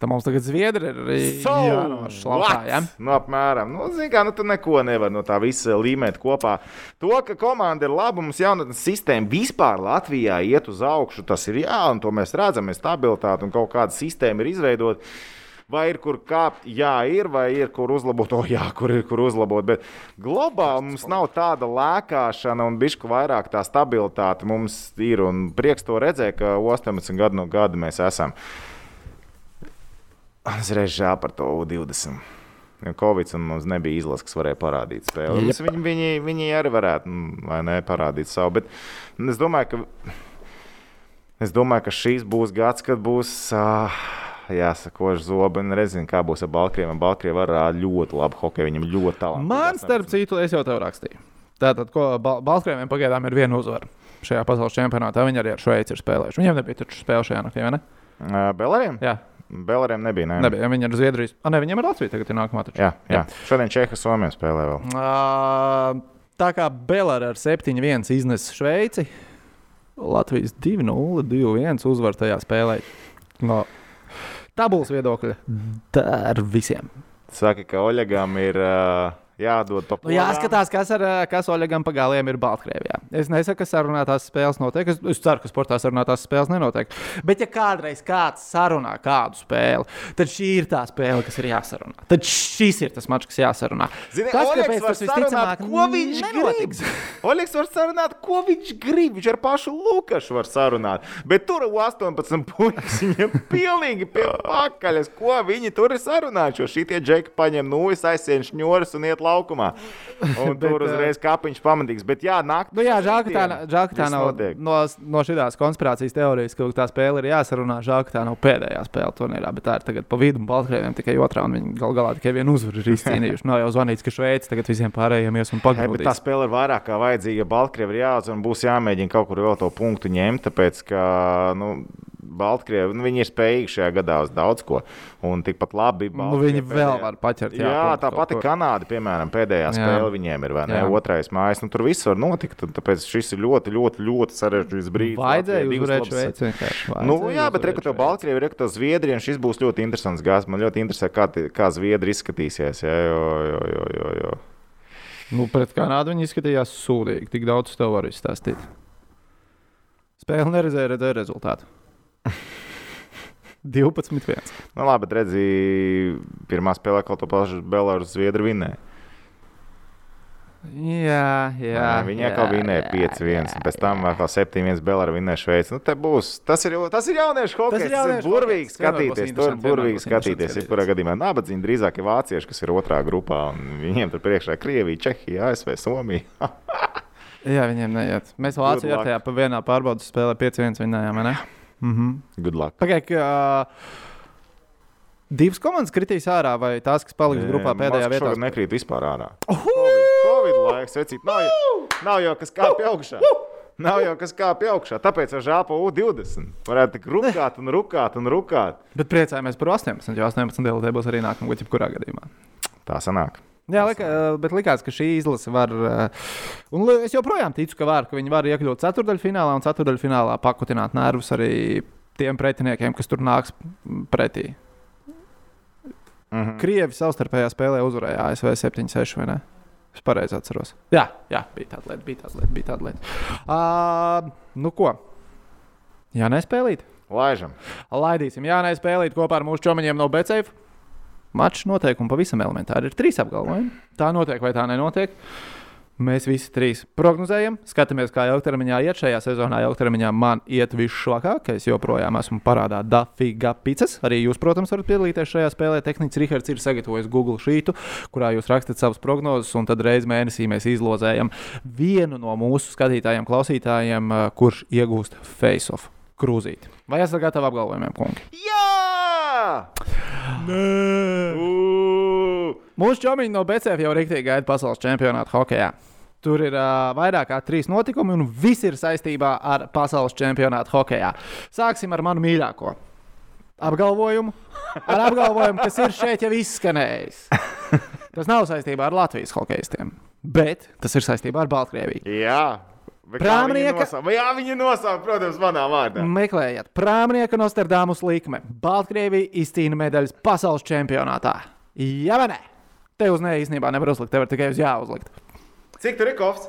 Tā mums tagad Zviedri ir jānošķir laukā. Ja? Nu, apmēram. Nu, zini kā, nu, tu neko nevari no tā visa līmēt kopā. To, ka komanda ir laba, mums jaunatnes sistēma vispār Latvijā iet uz augšu, tas ir jā, un to mēs redzam, ir stabilitāte un kaut kāda sistēma ir izveidota. Vai ir kur kāpt, jā, ir, vai ir kur uzlabot, o, jā, kur ir kur uzlabot. Bet globāli mums nav tāda lēkāšana un bišku vairāk tā stabilitāte mums ir. Un prieks to redzēt, ka 18 gadu no gada mēs esam. Es reiz žēl par to U20. Jo Covid un mums nebija izlases, kas varēja parādīt spēli. Viņi, viņi, viņi arī varētu nu, vai ne, parādīt savu. Bet es domāju, ka, es domāju, ka šīs būs gads, kad būs. Uh, Jāsakož zobi, un redzēsim, kā būs ar Baltkrieviem. Baltkrievi var rādīt ļoti labu hokeju, viņam ļoti tālu. Man, starp citu, es jau tev rakstīju. Tātad, ko Bal Baltkrieviem pagaidām ir viena uzvara šajā pasaules čempionātā. Viņi arī ar Šveici ir spēlējuši. Viņiem nebija taču spēle šajā naktī, vai ne? Uh, Belariem? Jā, Belariem nebija. Ne? nebija. Viņi ir Zviedrijas. Ah, ne, viņiem ir Latvija tagad ir nākamā. Taču. Jā, jā. Šodien Čehija Somija spēlē vēl. Uh, tā kā Belāra ar 7-1 iznesa Šveici, Latvijas 2-0, 2-1 uzvar tajā spēlē. No tabulas viedokļa dar visiem. Saka, ka Oļegam ir uh, jādod pa Nu, jāskatās, kas, ar, ā, kas Oļegam pa galiem ir Baltkrievijā. Es nesaku, ka sarunātās spēles notiek. Es, es ceru, ka sportā sarunātās spēles nenotiek. Bet, ja kādreiz kāds sarunā kādu spēli, tad šī ir tā spēle, kas ir jāsarunā. Tad šis ir tas mačs, kas jāsarunā. Zini, Tas, Oļegs var sarunāt, ko viņš nenotiks. grib. Oļegs var sarunāt, ko viņš grib. Viņš ar pašu Lukašu var sarunāt. Bet tur ir 18 puikas. Viņam pilnīgi pie pakaļas, ko viņi tur ir sarunājuši. Jo šitie džeki paņem nūjas, aizsien šņoras un iet laukumā. Un Bet, tur ā, uzreiz kapiņš pamanīgs. Bet jā, nāk. Nu, jā, žēl, ka tā, žēl, ka tā nav notiek. no, no šīs konspirācijas teorijas, ka tā spēle ir jāsarunā. Žēl, ka tā nav pēdējā spēle turnīrā, bet tā ir tagad pa vidu. Baltkrieviem tikai otrā, viņi gal galā tikai vienu uzvaru ir izcīnījuši. Nav jau zvanīts, ka Šveice tagad visiem pārējiem ies un bet tā spēle ir vairāk kā vajadzīga. Baltkrievi ir jāatzīst, un būs jāmēģina kaut kur vēl to punktu ņemt. Tāpēc, ka nu, Baltkrievi nu, viņi ir spējīgi šajā gadā uz daudz ko. Un tikpat labi Nu, viņi vēl var paķert. Jā, jā tā pati. Kanāda, piemēram, pēdējā Jā. spēle viņiem ir. ne? Otrais mājas, nu tur viss var notikt. Tāpēc šis ir ļoti, ļoti, ļoti sarežģīts brīdis. Vajadzēja uzvarēt Šveici. Nu, jā, bet uzvarēt reku to Šveici. Baltkrievi, reku to Zviedriju, un šis būs ļoti interesants gāzes. Man ļoti interesē, kā, kā Zviedri izskatīsies. Jā, jo, jo, jo, jo, jo. Nu, pret Kanādu viņi izskatījās sūdīgi. Tik daudz tev var izstāstīt. Spēle neredzēja, redzēja rezultātu. 12-1. Nu, labi, bet redzi, pirmā spēlē kaut ko pašu Belarus Zviedru vinnēja. Jā, jā. Viņa atkal vinēja 5-1, un pēc tam vēl 7-1 Belarus vinnēja Šveici. Nu, te būs, tas ir, tas ir jauniešu Tas hokejs. ir Tas ir burvīgi skatīties. Tur burvīgi skatīties. Jebkurā gadījumā nabadzīgi drīzāk ir vācieši, kas ir otrā grupā. un Viņiem tur priekšā Krievija, Čehija, ASV, Somija. Jā, viņiem neiet. Mēs Vācijā luck. tajā pa vienā pārbaudas spēlē 5-1 vinnējām, vai ne? Mhm. Good luck. Pagaid, ka uh, divas komandas kritīs ārā, vai tās, kas paliks grupā pēdējā vietā? Šogad nekrīt vispār ārā. Covid, Covid laiks, vecīt, nav, jau- nav jau kas kāpj augšā. Nav jau kas kāpj augšā. Tāpēc žēl par U20. Varētu tik rukāt un rukāt un rukāt. Bet priecājamies par 18, jo 18 DLT būs arī nākamā gada, jebkurā gadījumā. Tā sanāk. Jā, lika, uh, bet likās, ka šī izlase var. uh, Un es joprojām ticu, ka, var, ka viņi var iekļūt ceturdaļfinālā un ceturdaļfinālā pakutināt nervus arī tiem pretiniekiem, kas tur nāks pretī. Mhm. Krievi savstarpējā spēlē uzvarēja ASV 7-6 vai ne? Es pareizi atceros. Jā, jā bija tāda lieta, bija tāda lieta. Bija tāda lieta. Uh, nu ko? Jā, nespēlīt. Laižam. Laidīsim, jā, nespēlīt kopā ar mūsu čomiņiem no Becēva. Mačs noteikumi pavisam elementāri. Ir trīs apgalvojumi. Tā notiek vai tā nenotiek. Mēs visi trīs prognozējam, skatāmies, kā ilgtermiņā iet. Šajā sezonā ilgtermiņā man iet visšvakāk, ka es joprojām esmu parādā Dafīga picas. Arī jūs, protams, varat piedalīties šajā spēlē. Tehnicis Rihards ir sagatavojis Google šītu, kurā jūs rakstat savas prognozes, un tad reizē mēnesī mēs izlozējam vienu no mūsu skatītājiem, klausītājiem, eh, kurš iegūst face-off krūzīti. Vai esat gatavi apgalvojumiem, kungi? Jā! Nē! Mūsu čomiņi no BCF jau rīktīgi gaida pasaules čempionātu hokeja. Tur ir uh, vairāk kā trīs notikumi, un viss ir saistībā ar pasaules čempionātu hokeja. Sāksim ar manu mīļāko apgalvojumu. Ar apgalvojumu, kas ir šeit jau izskanējis. Tas nav saistībā ar Latvijas hokeistiem, bet tas ir saistībā ar Baltkrieviju. Jā! Prāmnieka- viņi nosauca? Jā, viņi nosauca, protams, manā vārdā. Meklējiet, prāmnieka Nostradāmus likme. Baltkrievija izcīna medaļas pasaules čempionātā. Jā, vai ne? Te uz nē īstenībā nevar uzlikt, tev ir tikai uz jā uzlikt. Cik tur ir kofs?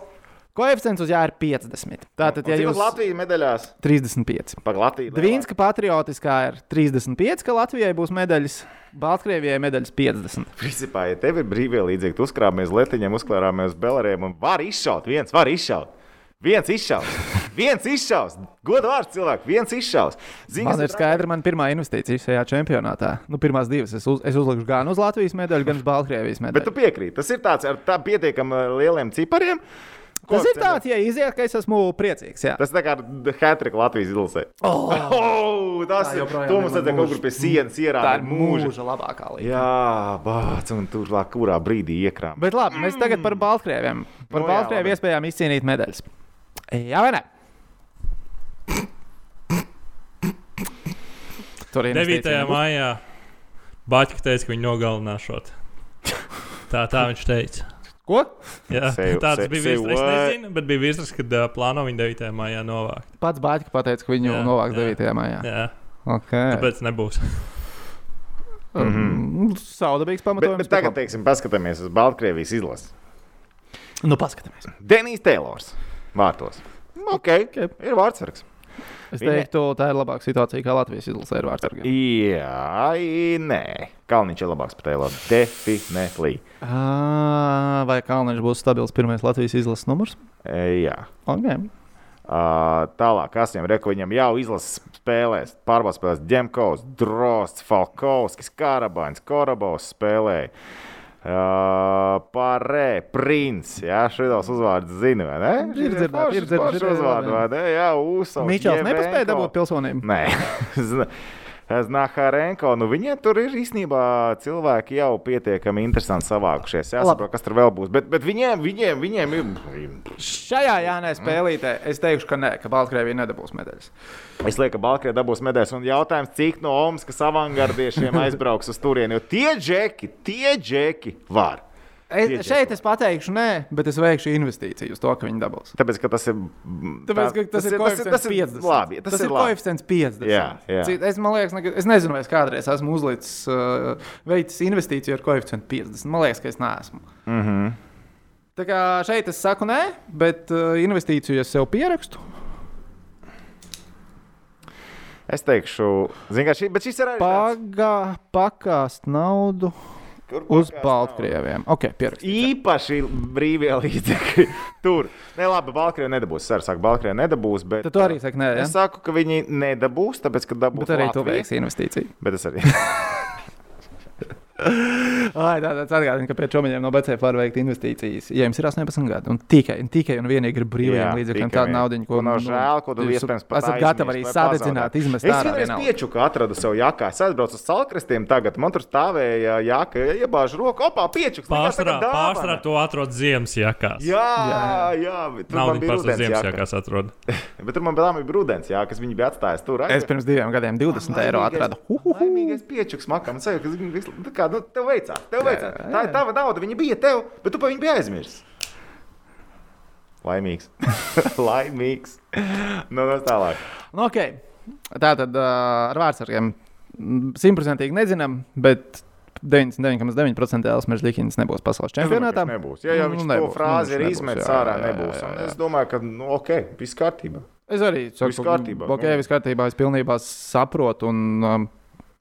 Koeficients uz jā ir 50. Tātad, ja jūs Latvijas medaļās? 35. Pag Latviju. Dvīnska patriotiskā ir 35, ka Latvijai būs medaļas, Baltkrievijai medaļas 50. Principā, ja tev ir brīvie līdzekļi, tu uzkrāmies letiņiem, uzklārāmies beleriem un var izšaut. Viens var izšaut. Viens izšaut. Viens izšaus, godu vārds cilvēku, viens izšaus. Zini, Man ir skaidra, man pirmā investīcija šajā čempionātā. Nu, pirmās divas es, uz, es uzlikšu gan uz Latvijas medaļu, gan uz Baltkrievijas Bet medaļu. tu piekrīti, tas ir tāds ar tā pietiekami lieliem cipariem. Tas ir tāds, ja iziet, ka es esmu priecīgs. Jā. Tas tā kā Hatrika Latvijas izlasē. Oh, Oh, tas Tā ir. To ir mums vajadzēja kaut mūža- kur pie sienas tā ierādīt. ir mūža labākā līnija. Jā, bāc, un tur lāk, kurā brīdī iekrām. Bet labi, mēs tagad par Baltkrieviem. Par Nu jā, Baltkrievu labi. iespējām izcīnīt medaļas. Jā, vai ne? Tur ir 9. maijā Baķis teica, ka viņi nogalināšot. Tā, tā viņš teica. Ko? Jā, Say- tāds say- bija virsraksts. Es nezinu, bet bija virsraksts, kad uh, plāno viņu 9. maijā novākt. Pats Bāķis pateica, ka viņu Jā, novāks jā. 9. maijā. Jā, Okay. tāpēc nebūs. Mm, Saudabīgs Bet, pamatojums. bet tagad, teiksim, paskatāmies uz Baltkrievijas izlasi. Nu, paskatāmies. Denijs Teilors vārtos. Ok, Ok. ir vārdsargs. Es Viņa- teiktu, tā ir labāka situācija, kā Latvijas izlasē ir vārdsargiem. Jā, i- nē. Kalniņš ir labāks par Teiloru. Definitely. Ā, Vai Kalniņš būs stabils pirmais Latvijas izlases numurs? E, jā. Okay. Uh, tālāk, kas viņam reku, viņam jau izlases spēlēs, pārbaudas spēlēs Džemkovs, Drosts, Falkovskis, Karabains, Korabovs spēlēja. Uh, Pārē, Prince. Jā, šādos uzvārdus zina, vai ne? Ir dzirdēts, ir dzirdēts, ir uzvārdu, vai ne? Jā, Usovs. Mičels nepaspēja dabūt pilsonību. Nē, Znaharenko. Nu, viņiem tur ir īstenībā cilvēki jau pietiekami interesanti savākušies. Jāsaprot, kas tur vēl būs. Bet, bet viņiem, viņiem, viņiem ir. Šajā Jānē spēlītē es teikšu, ka nē, ka Baltkrievija nedabūs medaļas. Es lieku, ka Baltkrievija dabūs medaļas. Un jautājums, cik no Omaskas avangardiešiem aizbrauks uz turieni? Jo tie džeki, tie džeki var. Es, šeit es pateikšu, nē, bet es veikšu investīciju uz to, ka viņi dabūs. Tāpēc, ka tas ir. Tāpēc, ka tas, ir koeficients 50. Labi, tas, tas ir labi. koeficients 50. Jā, jā. Es, liekas, nekad, es nezinu, vai es kādreiz esmu uzlicis, uh, veicis investīciju ar koeficientu 50. Man liekas, ka es neesmu. Mm -hmm. Tā kā šeit es saku nē, bet uh, investīciju es sev pierakstu. Es teikšu, zin, kā, šī, bet šis ir arī. Pagā, pakāst naudu Kur uz Baltkrieviem. Ok, pierakstu. Īpaši brīvie līdzekļi tur. Nē, labi, Baltkrievija nedabūs. Es saku, Baltkrievija nedabūs. Bet, Tad tu arī saki nē, ja? Es saku, ka viņi nedabūs, tāpēc, ka dabūs. Bet arī tu Latvija. veiksi investīciju. Bet es arī. Ai, tā tad atgādina, ka pie čomiņiem no BCF var veikt investīcijas. Ja jums ir 18 gadi, un tikai, un tikai un vienīgi ir brīviem līdzekļiem tāda nauda, ko Ko nav žēl, ko tu iespējams pat esat gatavi arī sadedzināt, izmest Es vienreiz pieču, ka atradu sev jākā. Es aizbraucu uz salkristiem tagad, man tur stāvēja jāka, iebāžu roku, opā, piečuks. Pārstrā, pārstrā to atrod ziemas jakās. Jā, Jā, tur Nav man bija rudens ziemas jāka. jakās atrod. Bet tur man bija brūdens, jā, kas viņi bija atstājis tur. Es pirms diviem gadiem 20 eiro atradu. Laimīgais piečuks makam. Es ceru, ka nu, tev veicās. Tev veicās. jā, Tā ir tava nauda, viņa bija tev, bet tu par viņu biji aizmirsis. Laimīgs. Laimīgs. Nu, tas tālāk. Nu, okay. Tā tad ar vārdsargiem simtprocentīgi nezinām, bet 99,9% Elsmers Dikins nebūs pasaules čempionātā. Domāju, ka Nebūs. Ja jau viņš Nu, to nebūs, frāzi nu, ir izmetis nebūs, jā, ārā, jā, jā, nebūs. jā, Un jā. Es domāju, ka, nu, ok, viss kārtībā. Es arī saku, Viss kārtībā, Ok, nu. viss kārtībā. Es pilnībā saprotu. Un, um,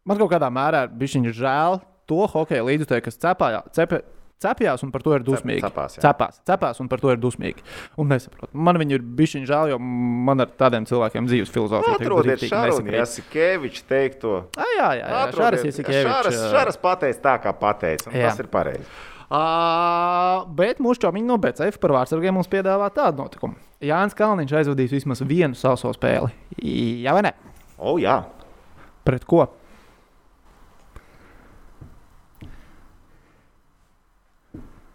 man kaut kādā mērā bija žēl to hokeja līdzekļu, kas cepājā, cepe, cepjās un par to ir dusmīgi. cepās, cepās, cepās un par to ir dusmīgi. Un nesaprotu. Man viņi ir bijuši žēl, jo man ar tādiem cilvēkiem dzīves filozofija Atrodiet riktīgi Šarunu nesakrīt. Jasikeviču teikto. Ā, Jā, jā, jā. Šāras Jasikevičs, Šāras, šāras pateica tā, kā pateica. Tas ir pareizi. Ā, Bet mūsu čomiņi no BCF par vārdsargiem mums piedāvā tādu notikumu. Jānis Kalniņš aizvadīs vismaz vienu sauso spēli. Jā, vai ne? O, jā. Pret ko?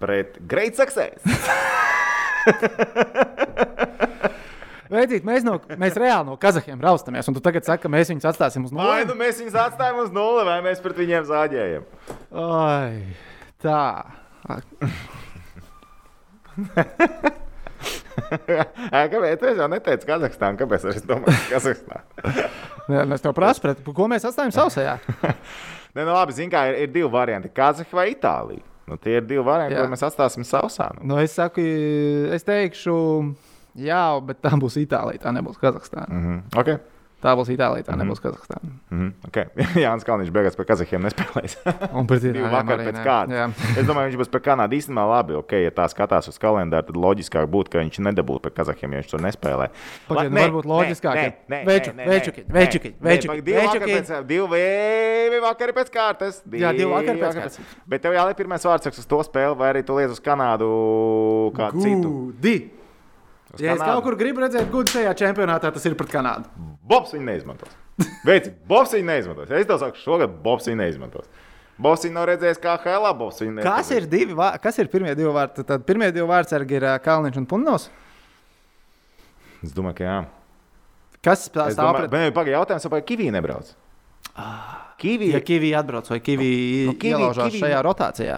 Pret Great Success. Veicīt, mēs, no, mēs reāli no Kazahiem raustamies, un tu tagad saki, ka mēs viņus atstāsim uz Vai nulli. nu mēs viņus atstājam uz nulli, vai mēs pret viņiem zāģējam? Ai, tā. Kāpēc? Es jau neteicu Kazahstānu. Kāpēc es domāju, Kazahstānu? Nē, Es tev prasu, pret ko mēs atstājam sausajā. Nē, nu labi, zini, kā ir, ir divi varianti - Kazahi vai Itālija. Nu, tie ir divi varianti, ko mēs atstāsim sausā. Nu. Nu, es saku, es teikšu, jā, bet tā būs Itālija, tā nebūs Kazahstāna. Mm -hmm. okay. Tā būs Itālija, tā nebūs Kazahstāna. Mm -hmm. okay. Jānis Kalniņš beigās pie Kazahiem nespēlēs. Un pret Divu vakar pēc kārtas. Es domāju, viņš būs pie Kanādas īstenībā labi. Okay, ja tā skatās uz kalendāru, tad loģiskāk būtu, ka viņš nedabūtu pie Kazahiem, ja viņš tur nespēlē. Pagaidiet, nu varbūt loģiskāk. Večukiņ, večukiņ, večukiņ. Divi vakari pēc kārtas. Jā, divi vakari pēc kārtas. Bet tev jāliek pirmais vārds uz to spēli, vai arī tu liec uz Kanādu kādu citu. Gudi. Ja es kaut kur gribu redzēt, gudri šajā čempionātā, tas ir pret Kanādu. Bobs viņu neizmantos. Veici, Bobs viņu neizmantos. Es tev saku, šogad Bobs viņu neizmantos. Bobs viņu nav redzējis kā Helā. Bobs viņu neizmantos. Kas ir, divi, kas ir pirmie divi vārti? Tad pirmie divi vārdsargi ir Kalniņš un Punnovs. Es domāju, ka jā. Kas stāv Es domāju, pret? bet pagaidi jautājums, vai Kivī nebrauc? Kivī, Ja Kivī atbrauc vai Kivī Nu, Kivī- ielaužās Kivī- šajā rotācijā.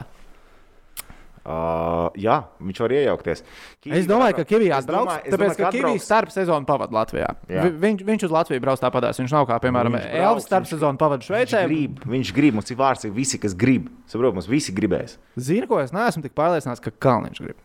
Uh, jā, viņš var iejaukties. Kivī Es domāju, ka atbrauc- Kivī Es atbrauc, domāju- tāpēc, domāju, ka atbrauc- starp sezonu pavadīja Latvijā. Jā. Vi- Viņš, viņš uz Latviju brauc tāpatās. Viņš nav kā, piemēram, Elvis starp sezonu pavadīja Šveicē. Viņš grib, viņš grib, mums ir vārds, ir visi, kas grib. Saprotu, mums visi gribēs. Zinu, ko es neesmu tik pārliecināts, ka Kalniņš grib.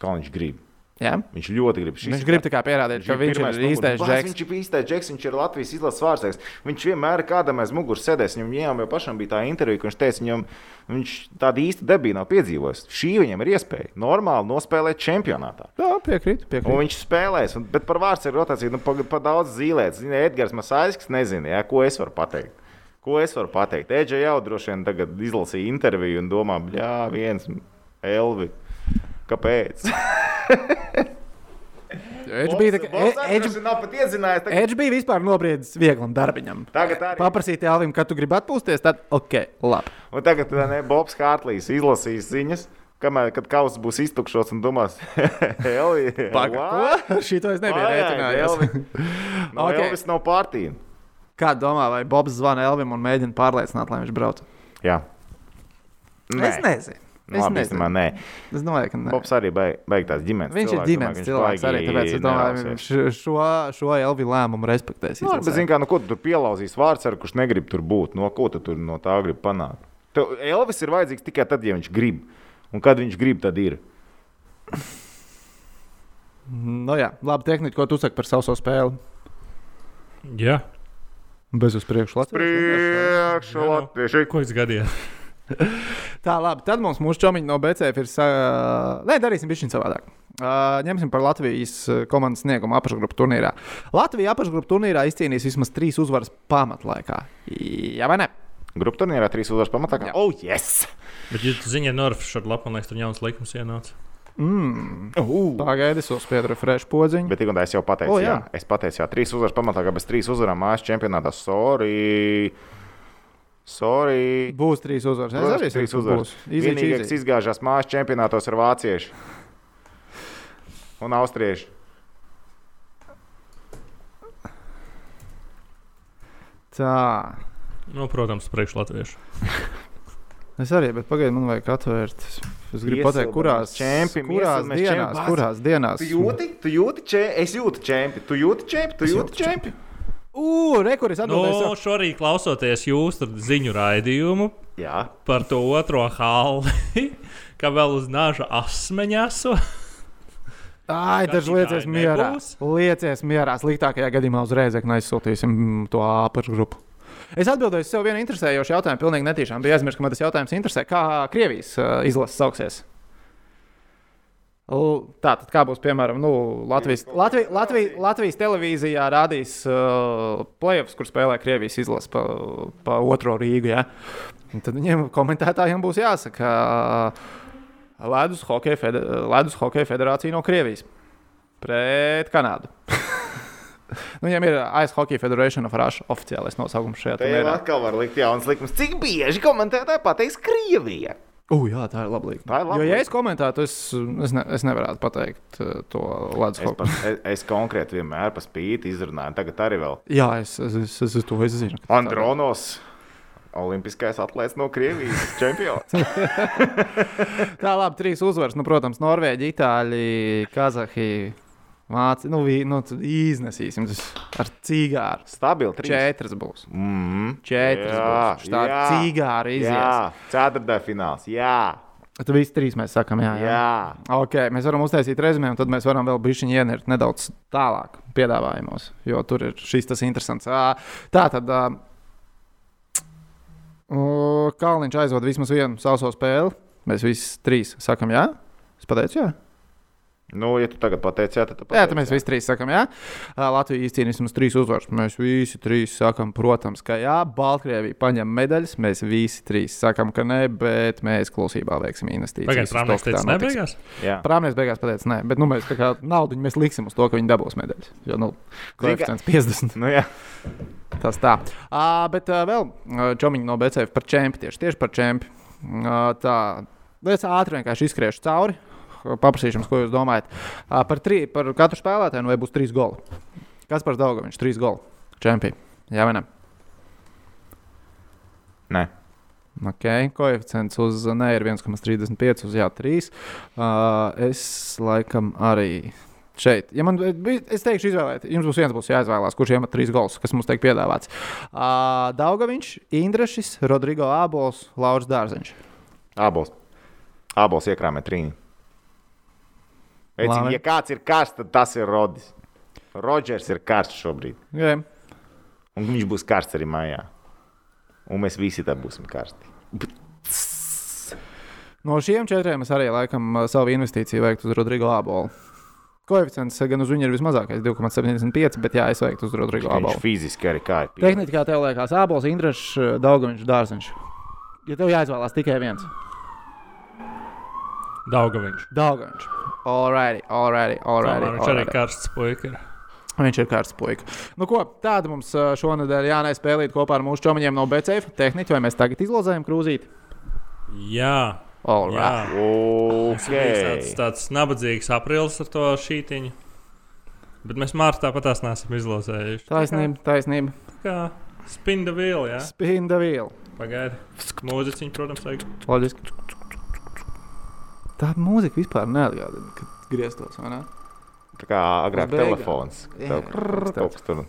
Kā viņš grib. Jā? Viņš ļoti grib. Šis Viņš ir grib pierādīt, ka viņš ir īstais džeks. Viņš ir īstais džeks, viņš ir Latvijas izlases vārdsargs. Viņš vienmēr ir kādam aiz muguras sēdēs. Viņam jau, jau pašam bija tā intervija, ka viņš teica, viņam viņš tādu īstu debiju nav piedzīvojis. Šī viņam ir iespēja normāli nospēlēt čempionātā. Jā, piekrītu. Un piekrītu. viņš spēlēs, un, bet par vārdsargu rotāciju nu, pa, pa daudz zīlēt. Zini, Edgars Masāļskis nezina, ja, ko es varu pateikt. Ko es varu pateikt? Eģe jau droši vien tagad izlasīja interviju un domā, jā, viens Elvi. Kāpēc? Edž bija, tā, Edž, droši vien nav pat iedzinājies. Tagad, Edž bija vispār nobriedis vieglam darbiņam. tagad arī. Paprasīt Elvim, kad tu gribi atpūsties, tad ok, labi. Un tagad ne, Bobs Hārtlīs izlasīs ziņas. Kamēr kad kauss būs iztukšots un domās, Elvi, Ko? Šito es nebiju rēķinājies. No Ok. okay. Elvis nav partija. Kā domā, vai Bobs zvana Elvim un mēģina pārliecināt, lai viņš brauc? Jā. Es nezinu. Nu, Es labi, īstenībā nē. Es domāju, ka nē. Bobs arī beig, beig tās ģimenes. Viņš ir cilvēks, ģimenes domāju, cilvēks arī, baigi tāpēc es domāju, viņš šo, šo Elvi lēmumu respektēs. Nu, bet, zini, kā, nu, ko tu tur pielauzīs vārds, ar kurš negrib tur būt? No ko tu tur no tā grib panākt? Tev Elvis ir vajadzīgs tikai tad, ja viņš grib. Un kad viņš grib, tad ir. Nu, jā, labi, tehniski, ko tu saki par savu spēli? Jā, Bez uz priekšu Latvijas. Priekšu Jā, nu. latvieši. ko es gadījos? Tā, labi, tad mums mūsu čomiņi no BCF ir. Sa... Nē, darīsim bišķiņ savādāk. Uh, ņemsim par Latvijas komandas sniegumu apakšgrupu turnīrā. Latvija apakšgrupu turnīrā izcīnīs vismaz trīs uzvaras pamatlaikā. Jā, vai ne? Grupu turnīrā trīs uzvaras pamatā. Jā. Oh, yes! Bet, zini, ja Norfa šādu lapu, man liekas, tur jauns likums ienāca. Mm. Uh. Pagaidi, es uzspiedu refresh podziņu. Bet tikko es jau pateicu, O, oh, jā. jā. jā. Es pateicu, jā, trīs uzvaras pamatā, ka bez trīs uzvarām mājas čempionātā. Sorry! Sorry! Būs trīs uzvaras. Es Protams, arī ka trīs uzvaras. Vienīgais izgāžās mājas čempionātos ar vāciešu un austriešu. Tā. Nu, protams, priekš latviešu. Es arī, bet pagaidi, man vajag atvērt. Es- Es gribu pateikt, kurās, Čempi, kurās dienās, čempi. kurās dienās. Tu jūti, tu jūti čempi, es jūtu čempi, tu jūti čempi, tu Es jūti jūtu čempi. Ugh, rekuris Nu, atbildēs. šorīt klausoties jūsu ziņu raidījumu Jā, par to otro hāli, ka vēl uz nāža asmeņa esmu. Ai, tikai liecies mierā. Liecies mierā. Sliktākajā gadījumā uzreiz aizsūtīsim to apakšgrupu. Es atbildēju sev vienu interesējošu jautājumu, pilnīgi netīšām. Bija aizmirsts, ka man tas jautājums interesē. Kā Krievijas uh, izlases sauksies? Tā tad, kā būs piemēram nu, Latvijas, Latvijas, Latvijas, Latvijas televīzijā rādīs uh, playoffs, kur spēlē Krievijas izlase pa, pa otro Rīgu. Ja? Un Tad viņiem komentētājiem būs jāsaka, uh, Ledus Hokeja fede, Ledus Hokeja federācija no Krievijas pret Kanādu. nu, viņiem ir Ice Hockey Federation of Russia oficiālais nosaukums šajā te jau turnīrā. atkal var likt jauns likums. Cik bieži komentētāji pateiks Krievija? Uh, jā, tā ir laba lieta. Jo, ja es komentētu, es, es, ne, es nevarētu pateikt uh, to Ledus Es, Hockey. pas, es, es konkrēti vienmēr pa spīti izrunāju, tagad arī vēl. Jā, es, es, es, es, es to es zinu. Andronos. Olimpiskais atlētājs no Krievijas čempions. Tā labi, trīs uzvaras. Nu, protams, Norvēģi, Itāļi, Kazahi. Māci, nu, nu, iznesīsim tas ar cīgāru. Stabili trīs. Četras būs. Mm -hmm. Četras būs. Tā cīgāra izies. Jā, ceturtā fināls. Jā. Tad visi trīs mēs sakām, jā. jā. Jā, Ok, mēs varam uztaisīt rezumē, un tad mēs varam vēl bišķiņi ienirt nedaudz tālāk piedāvājumos, jo tur ir šis tas interesants. Tā tad Kalniņš aizvada vismaz vienu sauso spēli. Mēs visi trīs sakām, jā. Es pateicu, jā. Nu, ja tu tagad pateici, jā, tad tu Jā, pateici, tad mēs visi trīs sakām, jā. Latvija izcīnīs mums trīs uzvaras. Mēs visi trīs sakām, protams, ka jā. Baltkrievija paņem medaļas. Mēs visi trīs sakām, ka nē, bet mēs klusībā veiksim investīcijas. To, Prāmnieks teica, nebeigās. Jā. Prāmnieks beigās pateica, nē, bet nu, mēs kā naudu mēs liksim uz to, ka viņi dabūs medaļas. Jo, nu, koeficients 50. Nu, jā. Tas tā. Uh, bet uh, vēl uh, čomiņi no BCF par čempionu. Tieši, tieši par čempionu. Uh, tā, es ātri vienkārši izskriešu cauri. uh, Paprasīšu jums, ko jūs domājat. Par, tri, par katru spēlētāju, nu vai būs trīs goli. Kas par daudz, viņš trīs goli. Čempioni. Jā, vai ne? Nē. Ok, koeficients uz nē ir 1,35, uz jā, 3. Uh, es laikam arī šeit, ja man, es teikšu, izvēlēt, jums būs viens, būs jāizvēlās, kurš iemet trīs gols, kas mums tiek piedāvāts. Uh, Daugaviņš, Indrašs, Rodrigo Ābols, Lauris Dārziņš. Ābols. Ābols iekrāmē trīni. Labi. ja kāds ir karsts, tad tas ir Rodis. Rodžers ir karsts šobrīd. Okay. Un viņš būs karsts arī mājā. Un mēs visi tad būsim karsti. No šiem četriem es arī laikam savu investīciju veiktu uz Rodrigo Ābolu. Koeficients gan uz viņu ir vismazākais, 2,75, bet jā, es veiktu uz Rodrigo Viņš Ābolu. fiziski arī kā ir. Tehniski, kā tev liekas, Ābols, Indrašs, Daugaviņš, Dārziņš. Ja tev jāizvēlās tikai viens. Daugaviņš. Daugaviņš. Alrighty, alrighty, alrighty. Tomēr Viņš arī alrighty. karsts puika. ir. Viņš ir kārtas puika. Nu, ko, tāda mums ā, šonadēļ jānē spēlīt kopā ar mūsu čomiņiem no BCF. Tehniķi, vai mēs tagad izlozējam krūzīti? Jā, Alright. jā. Tas bija Ok. tāds, tāds nabadzīgs aprīlis ar to šītiņu. Bet mēs mārciņā pat tās neesam izlozējuši. Taisnība, taisnība. Kā spinda vīla, jā. Spinda viela. Pagaidi. Mūziķiņi, protams, vajag. Loģiski. Tā mūzika vispār neatgādina, kad grieztos, vai ne? Tā kā agrāk Uz beigām. telefons. Jā, Tev krrrr, kaut kas tur.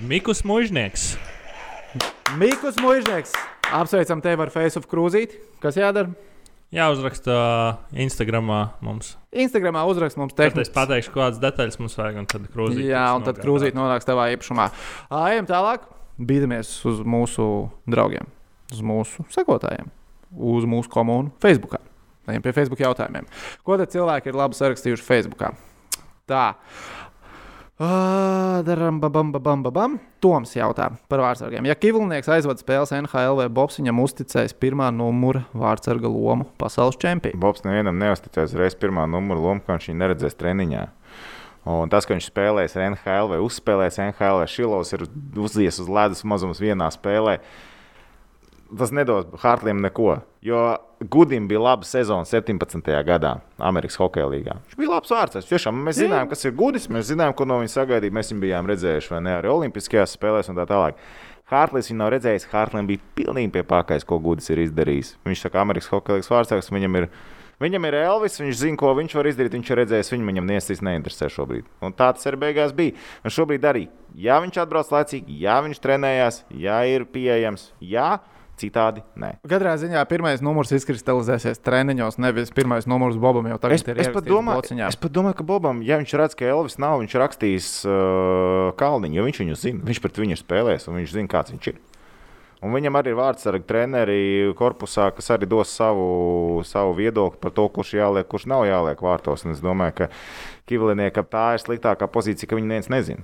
Mikus Mužnieks. Mikls Mūžnieks. Apsveicam tevi ar Facebook krūzīti. Kas jādara? Jāuzraksta Instagramā mums. Instagramā uzrakst mums Tad es tehniski. pateikšu, kādas detaļas mums vajag, un tad krūzīt. Jā, un tad krūzīt nonāks tavā īpašumā. Ejam tālāk. Bīdamies uz mūsu draugiem, uz mūsu sekotājiem, uz mūsu komunu Facebook. Ejam pie Facebook jautājumiem. Ko tad cilvēki ir labi sarakstījuši Facebook? Tā. Ā, daram, babam, babam, babam. Toms jautā par vārdsargiem. Ja Kivlnieks aizvada spēles NHL vai Bobs, viņam uzticēs pirmā numura vārdsarga lomu pasaules čempionā. Bobs nevienam neusticēs reiz pirmā numura lomu, ka viņš neredzēs treniņā. Un tas, ka viņš spēlēs NHL vai uzspēlēs NHL, vai Šilovs ir uzies uz ledus mazums vienā spēlē, tas nedos Hartlim neko. Jo Gudim bija laba sezona 17. gadā Amerikas Hokeja līgā. Viņš bija labs vārds. Tiešām mēs zinām, kas ir Gudis, mēs zinām, ko no viņa sagaidīt. Mēs viņu bijām redzējuši vai ne arī Olimpiskajās spēlēs un tā tālāk. Hartlīs viņu nav redzējis. Hartlim bija pilnīgi pie pārkais, ko Gudis ir izdarījis. Viņš saka, Amerikas Hokeja līnijas vārds, viņam ir. Viņam ir Elvis, viņš zina, ko viņš var izdarīt. Viņš ir redzējis, viņu viņam nesis neinteresē šobrīd. Un tā tas arī beigās bija. Un šobrīd arī, ja viņš atbrauc laicīgi, ja viņš trenējās, ja ir pieejams, ja citādi nē. Katrā ziņā pirmais numurs izkristalizēsies treniņos, nevis pirmais numurs Bobam Es, ir es, pat domāju, blociņā. es pat domāju, ka Bobam, ja viņš redz, ka Elvis nav, viņš rakstīs uh, Kalniņu, jo viņš viņu zina. Viņš pret viņu ir spēlējis, un viņš zina, kāds viņš ir. Un viņam arī ir vārdsargi treneri korpusā, kas arī dos savu, savu viedokli par to, kurš jāliek, kurš nav jāliek vārtos. Un es domāju, ka Kivliniekam tā ir sliktākā pozīcija, ka viņi neviens nezina.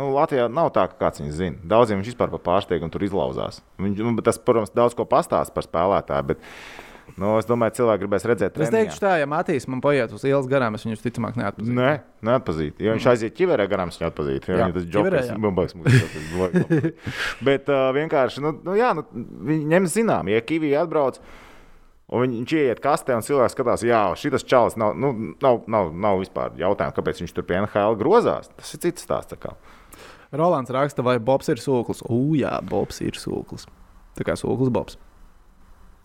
Nu, Latvijā nav tā, ka kāds viņu zina. Daudziem viņš vispār par pārsteigumu tur izlauzās. Viņš, nu, tas, protams, daudz ko pastāsta par spēlētāju, bet nu, es domāju, cilvēki gribēs redzēt, Es teikšu, tā, ja Matīs man paiet uz ielas garām, es viņu visticamāk neatpazīstu. Nē, neatpazīt. Ja viņš aiziet ķiverē garām, viņš viņu atpazīt. Jā, tas ir joks, mūžs. Bet uh, vienkārši, nu, nu, jā, nu, viņi ņem zinām, ja Kivī atbrauc. Un viņš ieiet kastē, un cilvēks skatās, jā, šis čalis nav, nu, nav, nav, nav vispār jautājumu, kāpēc viņš tur pie NHL grozās. Tas ir cits stāsts. Rolands raksta, vai Bobs ir sūklis. Ugh, jā, Bobs ir sūklis. Tā kā sūklis Bobs.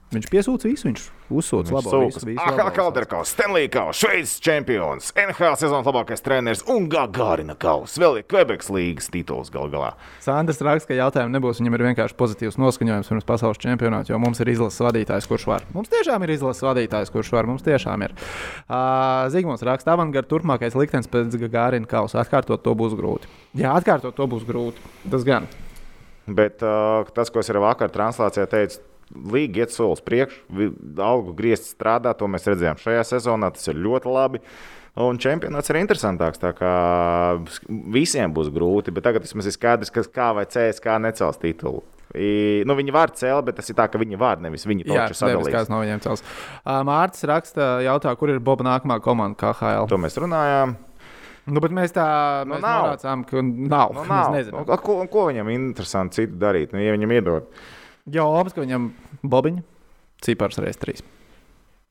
Viņš piesūta visu, viņš uzsūta labo AHL labo Kalderkaus, Stanley Kaus, Šveices čempions, NHL sezonas labākais treneris un Gagārina Kaus. Vēl ir Quebekas līgas tituls gal galā. Sandrs raksta, ka jautājumu nebūs. Viņam ir vienkārši pozitīvs noskaņojums pirms pasaules čempionāta, jo mums ir izlases vadītājs, kurš var. Mums tiešām ir izlases vadītājs, kurš var. Mums tiešām ir. Uh, Zigmunds raksta, avangarda turpmākais liktenis pēc Gagārina kausa. Atkārtot to būs grūti. Jā, atkārtot to būs grūti. Tas gan. Bet uh, tas, ko es arī vakar translācijā teicu, Līga iet solis priekšu, vi- algu griezti strādā, to mēs redzējām šajā sezonā. Tas ir ļoti labi. Un čempionāts ir interesantāks. Tā kā visiem būs grūti, bet tagad vismaz ir skaidrs, kas kā vai CSK necels titulu. I, nu, viņi var celt, bet tas ir tā, ka viņi var, nevis pašu nevis kāds sadalīs. no viņiem cels. Uh, Mārcis raksta, jautā, kur ir Boba nākamā komanda KHL. To mēs runājām. Nu, bet mēs tā Nu, norācām, ka nav. Nu, nav. Nu, ko, ko viņam interesanti citu darīt? Nu, ja viņam iedod, Jā, Omas, ka viņam bobiņa cipars reiz trīs.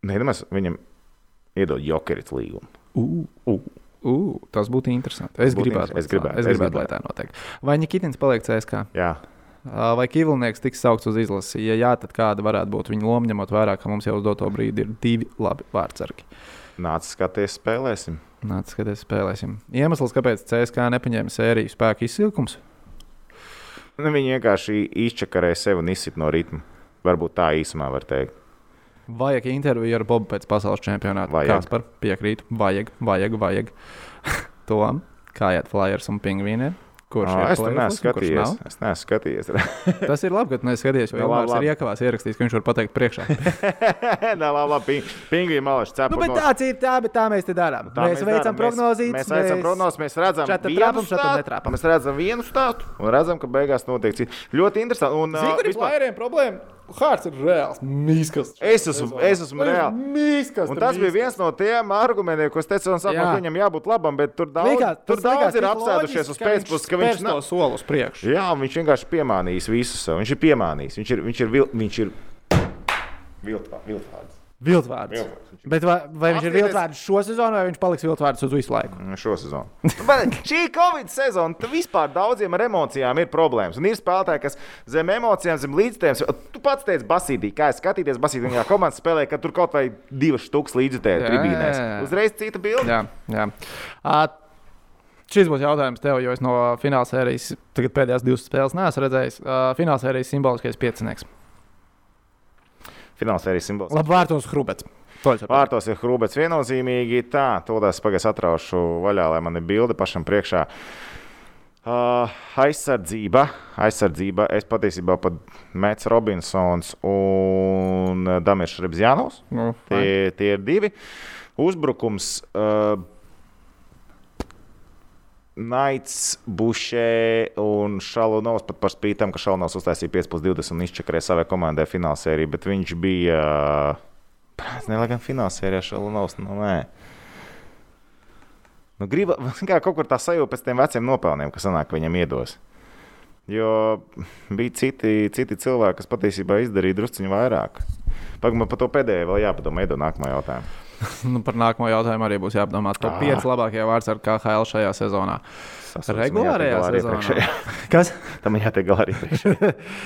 nedomās, viņam iedod jokerits līgumu. Uh, uh, uh, tas būtu interesanti. Es Būtu gribētu, es lai tā- gribētu, es es gribētu, lai tā notiek. Vai Nikitins paliek CSK? Jā, Vai Kīvlnieks tiks saukts uz izlasi? Ja jā, tad kāda varētu būt viņa loma, ņemot vērā, ka mums jau uz doto brīdi ir divi labi vārdsargi. nāc, skaties, spēlēsim. Nāc, skaties, spēlēsim. Iemesls, kāpēc CSK nepaņēma sēriju spēku izsilkums? Nu, viņi vienkārši izčakarēja sevi un izsit no ritma. Varbūt tā īsumā var teikt. Vajag interviju ar Bobu pēc pasaules čempionāta. Vajag. Kas par piekrītu? Vajag, vajag, vajag. Tom, kā iet Flyers un Pingvīniem? Kurš ir es neesmu skatījies. Es neesmu skatījies. Tas ir labi, ka tu neskaties, jo Nu, Ilmārs ir iekavās ierakstījis, ka viņš var pateikt priekšā. Nē, labi, labi. Pingvīna malaši nu, cepur. bet tāds ir, tā, bet tā mēs te darām. Tā mēs veicam darām. prognozes. Mēs, mēs veicam prognozes, mēs redzam, vienu trāpam, stāstu, netrāpam. Mēs redzam vienu stāstu un redzam, ka beigās notiek cits. Ļoti interesanti. Un, kur ir vispār- problēma? Hārts ir reāls. Mīskas. Es esmu, es esmu reāli. Mīskas. Un tas bija viens no tiem argumentiem, ko es teicu, un sākumā, ka viņam jābūt labam, bet tur daudz, Likās, tur daudz ir apsēdušies uz pēcpusdienu, ka viņš nav. to soli uz priekšu. Jā, viņš vienkārši piemānījis visu sev. Viņš ir piemānījis. Viņš ir, viņš ir, vil, viņš ir viltvā- viltvārds. Viltvārds. Viltvārds. Bet vai, vai viņš ir viltvārds šo sezonu, vai viņš paliks viltvārds uz visu laiku? Mm, Šo sezonu. Bet šī Covid sezona, tad vispār daudziem ar emocijām ir problēmas. Un ir spēlētāji, kas zem emocijām, zem līdzstājiem. Tu pats teici, Basīdī, kā es skatīties, Basīdī, kā komanda spēlē, ka tur kaut vai divas štukas līdzstājiem Jā, tribīnēs. Uzreiz cita bilde. Jā, jā. Uh, Šis būs jautājums tev, jo es no fināla sērijas, tagad pēdējās divas spēles neesmu redzējis. Uh, fināla sērijas simboliskais piecinieks. Fināls arī simbols. Labi, vārtos Hrubets. Vārtos ir Hrūbets viennozīmīgi. Tā, to es pagaidām atraušu vaļā, lai man ir bilde pašam priekšā. Uh, aizsardzība, aizsardzība. Es patiesībā pat Mēts Robinsons un Damirs Rebzjanovs. Nu. Tie, tie ir divi. Uzbrukums. Uh, Naits, Bušē un Šalunovs pat par spīti tam, ka Šalunovs uztaisīja 5,20 un izčakarēja savai komandai finālsēriju, bet viņš bija. Prāts, ne, lai gan finālsērijā Šalunovs, nu nē. Nu, griba, kā kaut kur tā sajūta pēc tiem veciem nopelniem, kas sanāk, viņam iedos. Jo bija citi, citi cilvēki, kas patiesībā izdarīja drusciņu vairāk. Pagaidām par to pēdējo vēl jāpadomā, iedod nākamo jautājumu. Nu, par nākamo jautājumu arī būs jāpadomā. Top Ah. 5 labākie vārds ar KHL šajā sezonā. Regulārajā sezonā. Kas? Tam jātiek galā arī priekšā.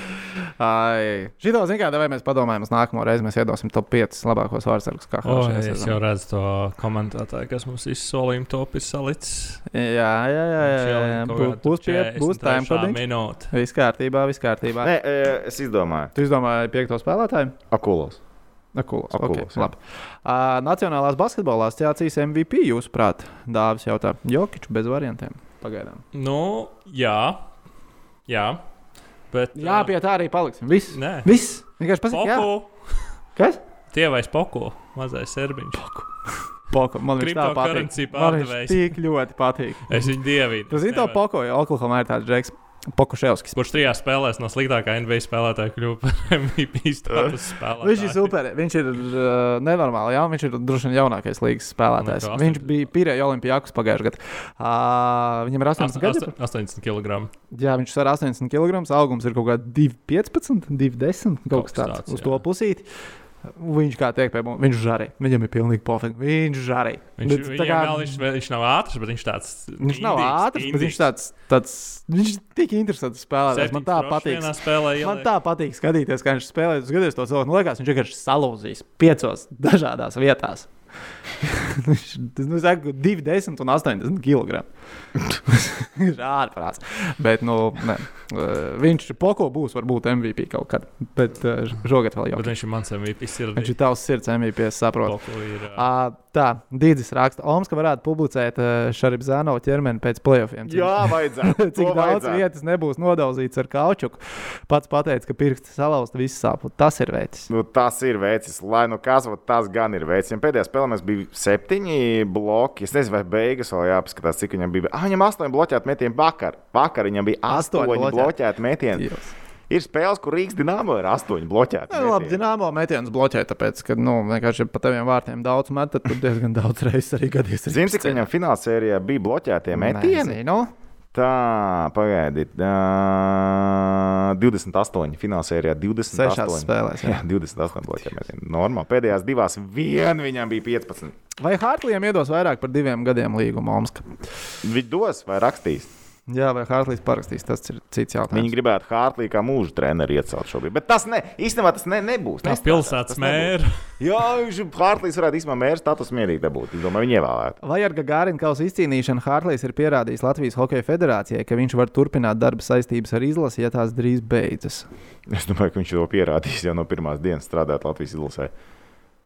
Ai, šito zinu, kāda vai mēs padomājam, uz nākamo reizi mēs iedosim top 5 labākos vārdsargus KHL Oh, es sezonā. jau redzu to komentētāju, kas mums izsolījuma topis salicis. Jā, jā, jā. jā, jā, jā. Būs, būs, pie, būs time codiņš. minūte. Viss kārtībā, viss kārtībā. Nē, e, es izdomāju, Tu izdomāji piekto spēlētāju? akulos. Akulos. Akulos, okay, jā. uh, Nacionālās basketbola asociācijas MVP, jūsuprāt, Dāvis jautā, Jokičs bez variantiem. Pagaidām. Nu, jā. Jā. Bet, Jā, pie tā arī paliksim. Viss. Nē, Viss. Vienkārši pasakā. Poku. Kas? Tievais Poku. Mazais serbiņš. Poko. Man viņš tā patīk. Man viņš tik ļoti patīk. Es viņu dievinu. Tu zini to. Poko, jo Oklahomā ir tāds Džeks Pokuševskis. Kurš trijās spēlēs no sliktākā NBA spēlētāja kļuva par MVP status spēlētāju? Viņš ir super. Viņš ir uh, nenormāli. Jā, viņš ir droši vien jaunākais līgas spēlētājs. Nu, kā Viņš 80. bija Pirēja Olimpijākus pagājušajā gadā. Uh, viņam ir 80 gadi. 80 kg. Jā, viņš ir 80 kg. Augums ir kaut kāds 2,15, 2,10 kaut kas tāds. Uz jā. to pusīti. Viņš kā teikt, pie mums, viņš žarī. Viņam ir pilnīgi pofīgi. Viņš žarī. Viņš, Bet kā... vēl, viņš, viņš nav ātrs, bet viņš tāds - Viņš nav ātrs, bet viņš tāds, tāds viņš tik interesants spēlētājs. Man tā patīk. Spēlē, Man tā patīk skatīties, kā viņš spēlē. Es skatos to cilvēku, man liekas, viņš vienkārši salūzīs piecos dažādās vietās. viņš nu, saka, 2, 10 un 80 kg. Viņš ir ārprāts. Bet, nu, ne. Uh, viņš poko būs, varbūt MVP kaut kad. Bet šogad vēl jau. Bet viņš ir mans MVP. Ir, Viņš ir tavs sirds MVP, es saprotu. Uh, tā, Dīdzis raksta, Omska varētu publicēt uh, Šaribzāno ķermeni pēc playoffiem. Jā, vajadzētu. Cik daudz vajadzētu. vietas nebūs nodauzīts ar kaučuku. Pats pateica, ka pirksts salauzts, viss sāp. un Tas ir veids. Nu, tas ir veids, lai nu kas, vot tas gan ir veids. Viņam pēdējā spēlē mums bija septiņi bloki. Es nezinu, vai beigas vēl jāpaskatās, cik viņam bija. Ah, viņam astoņi bloķēti metieni vakar. Vakar viņam bija Astoņi astoņi bloķēti. metieni. Dievs. Ir spēles, kur Rīgas dīnāmo ir astoņi bloķēti. Nu, labi. Dienāmo metienus bloķē, tāpēc, ka, nu, vienkārši pa taviem vārtiem daudz met, tad tur diezgan daudz reizes arī gadījies. arī Zini, cik viņam finālsērijā bija bloķētie metieni? Nezinu. Tā, pagaidiet. Uh, 28. finālsērijā 28. Sešās spēlēs, jā. Jā, 28 bloķēti metieni. Normāli. Pēdējās divās vien viņam bija 15. Vai Hartlījam iedos vairāk par diviem gadiem līguma Omska? Viņš dos vai rakstīs? Jā, vai Hartlīs parakstīs, tas ir cits jautājums. Viņi gribētu Hārtlī kā mūža treneri iecelt šobrīd. Bet tas ne, īstenībā tas ne, nebūs. Pilsētas tas nebūs. mēra. Jā, viņš Hārtlīs varētu īstenībā mēra status mierīgi dabūt. Es domāju, viņi ievēlētu. Vai ar Gārina kausa izcīnīšanu Hartlīs ir pierādījis Latvijas Hokeja federācijai, ka viņš var turpināt darba saistības ar izlasi, ja tās drīz beidzas? Es domāju, ka viņš to pierādīs jau no pirmās dienas strādāt Latvijas izlasē.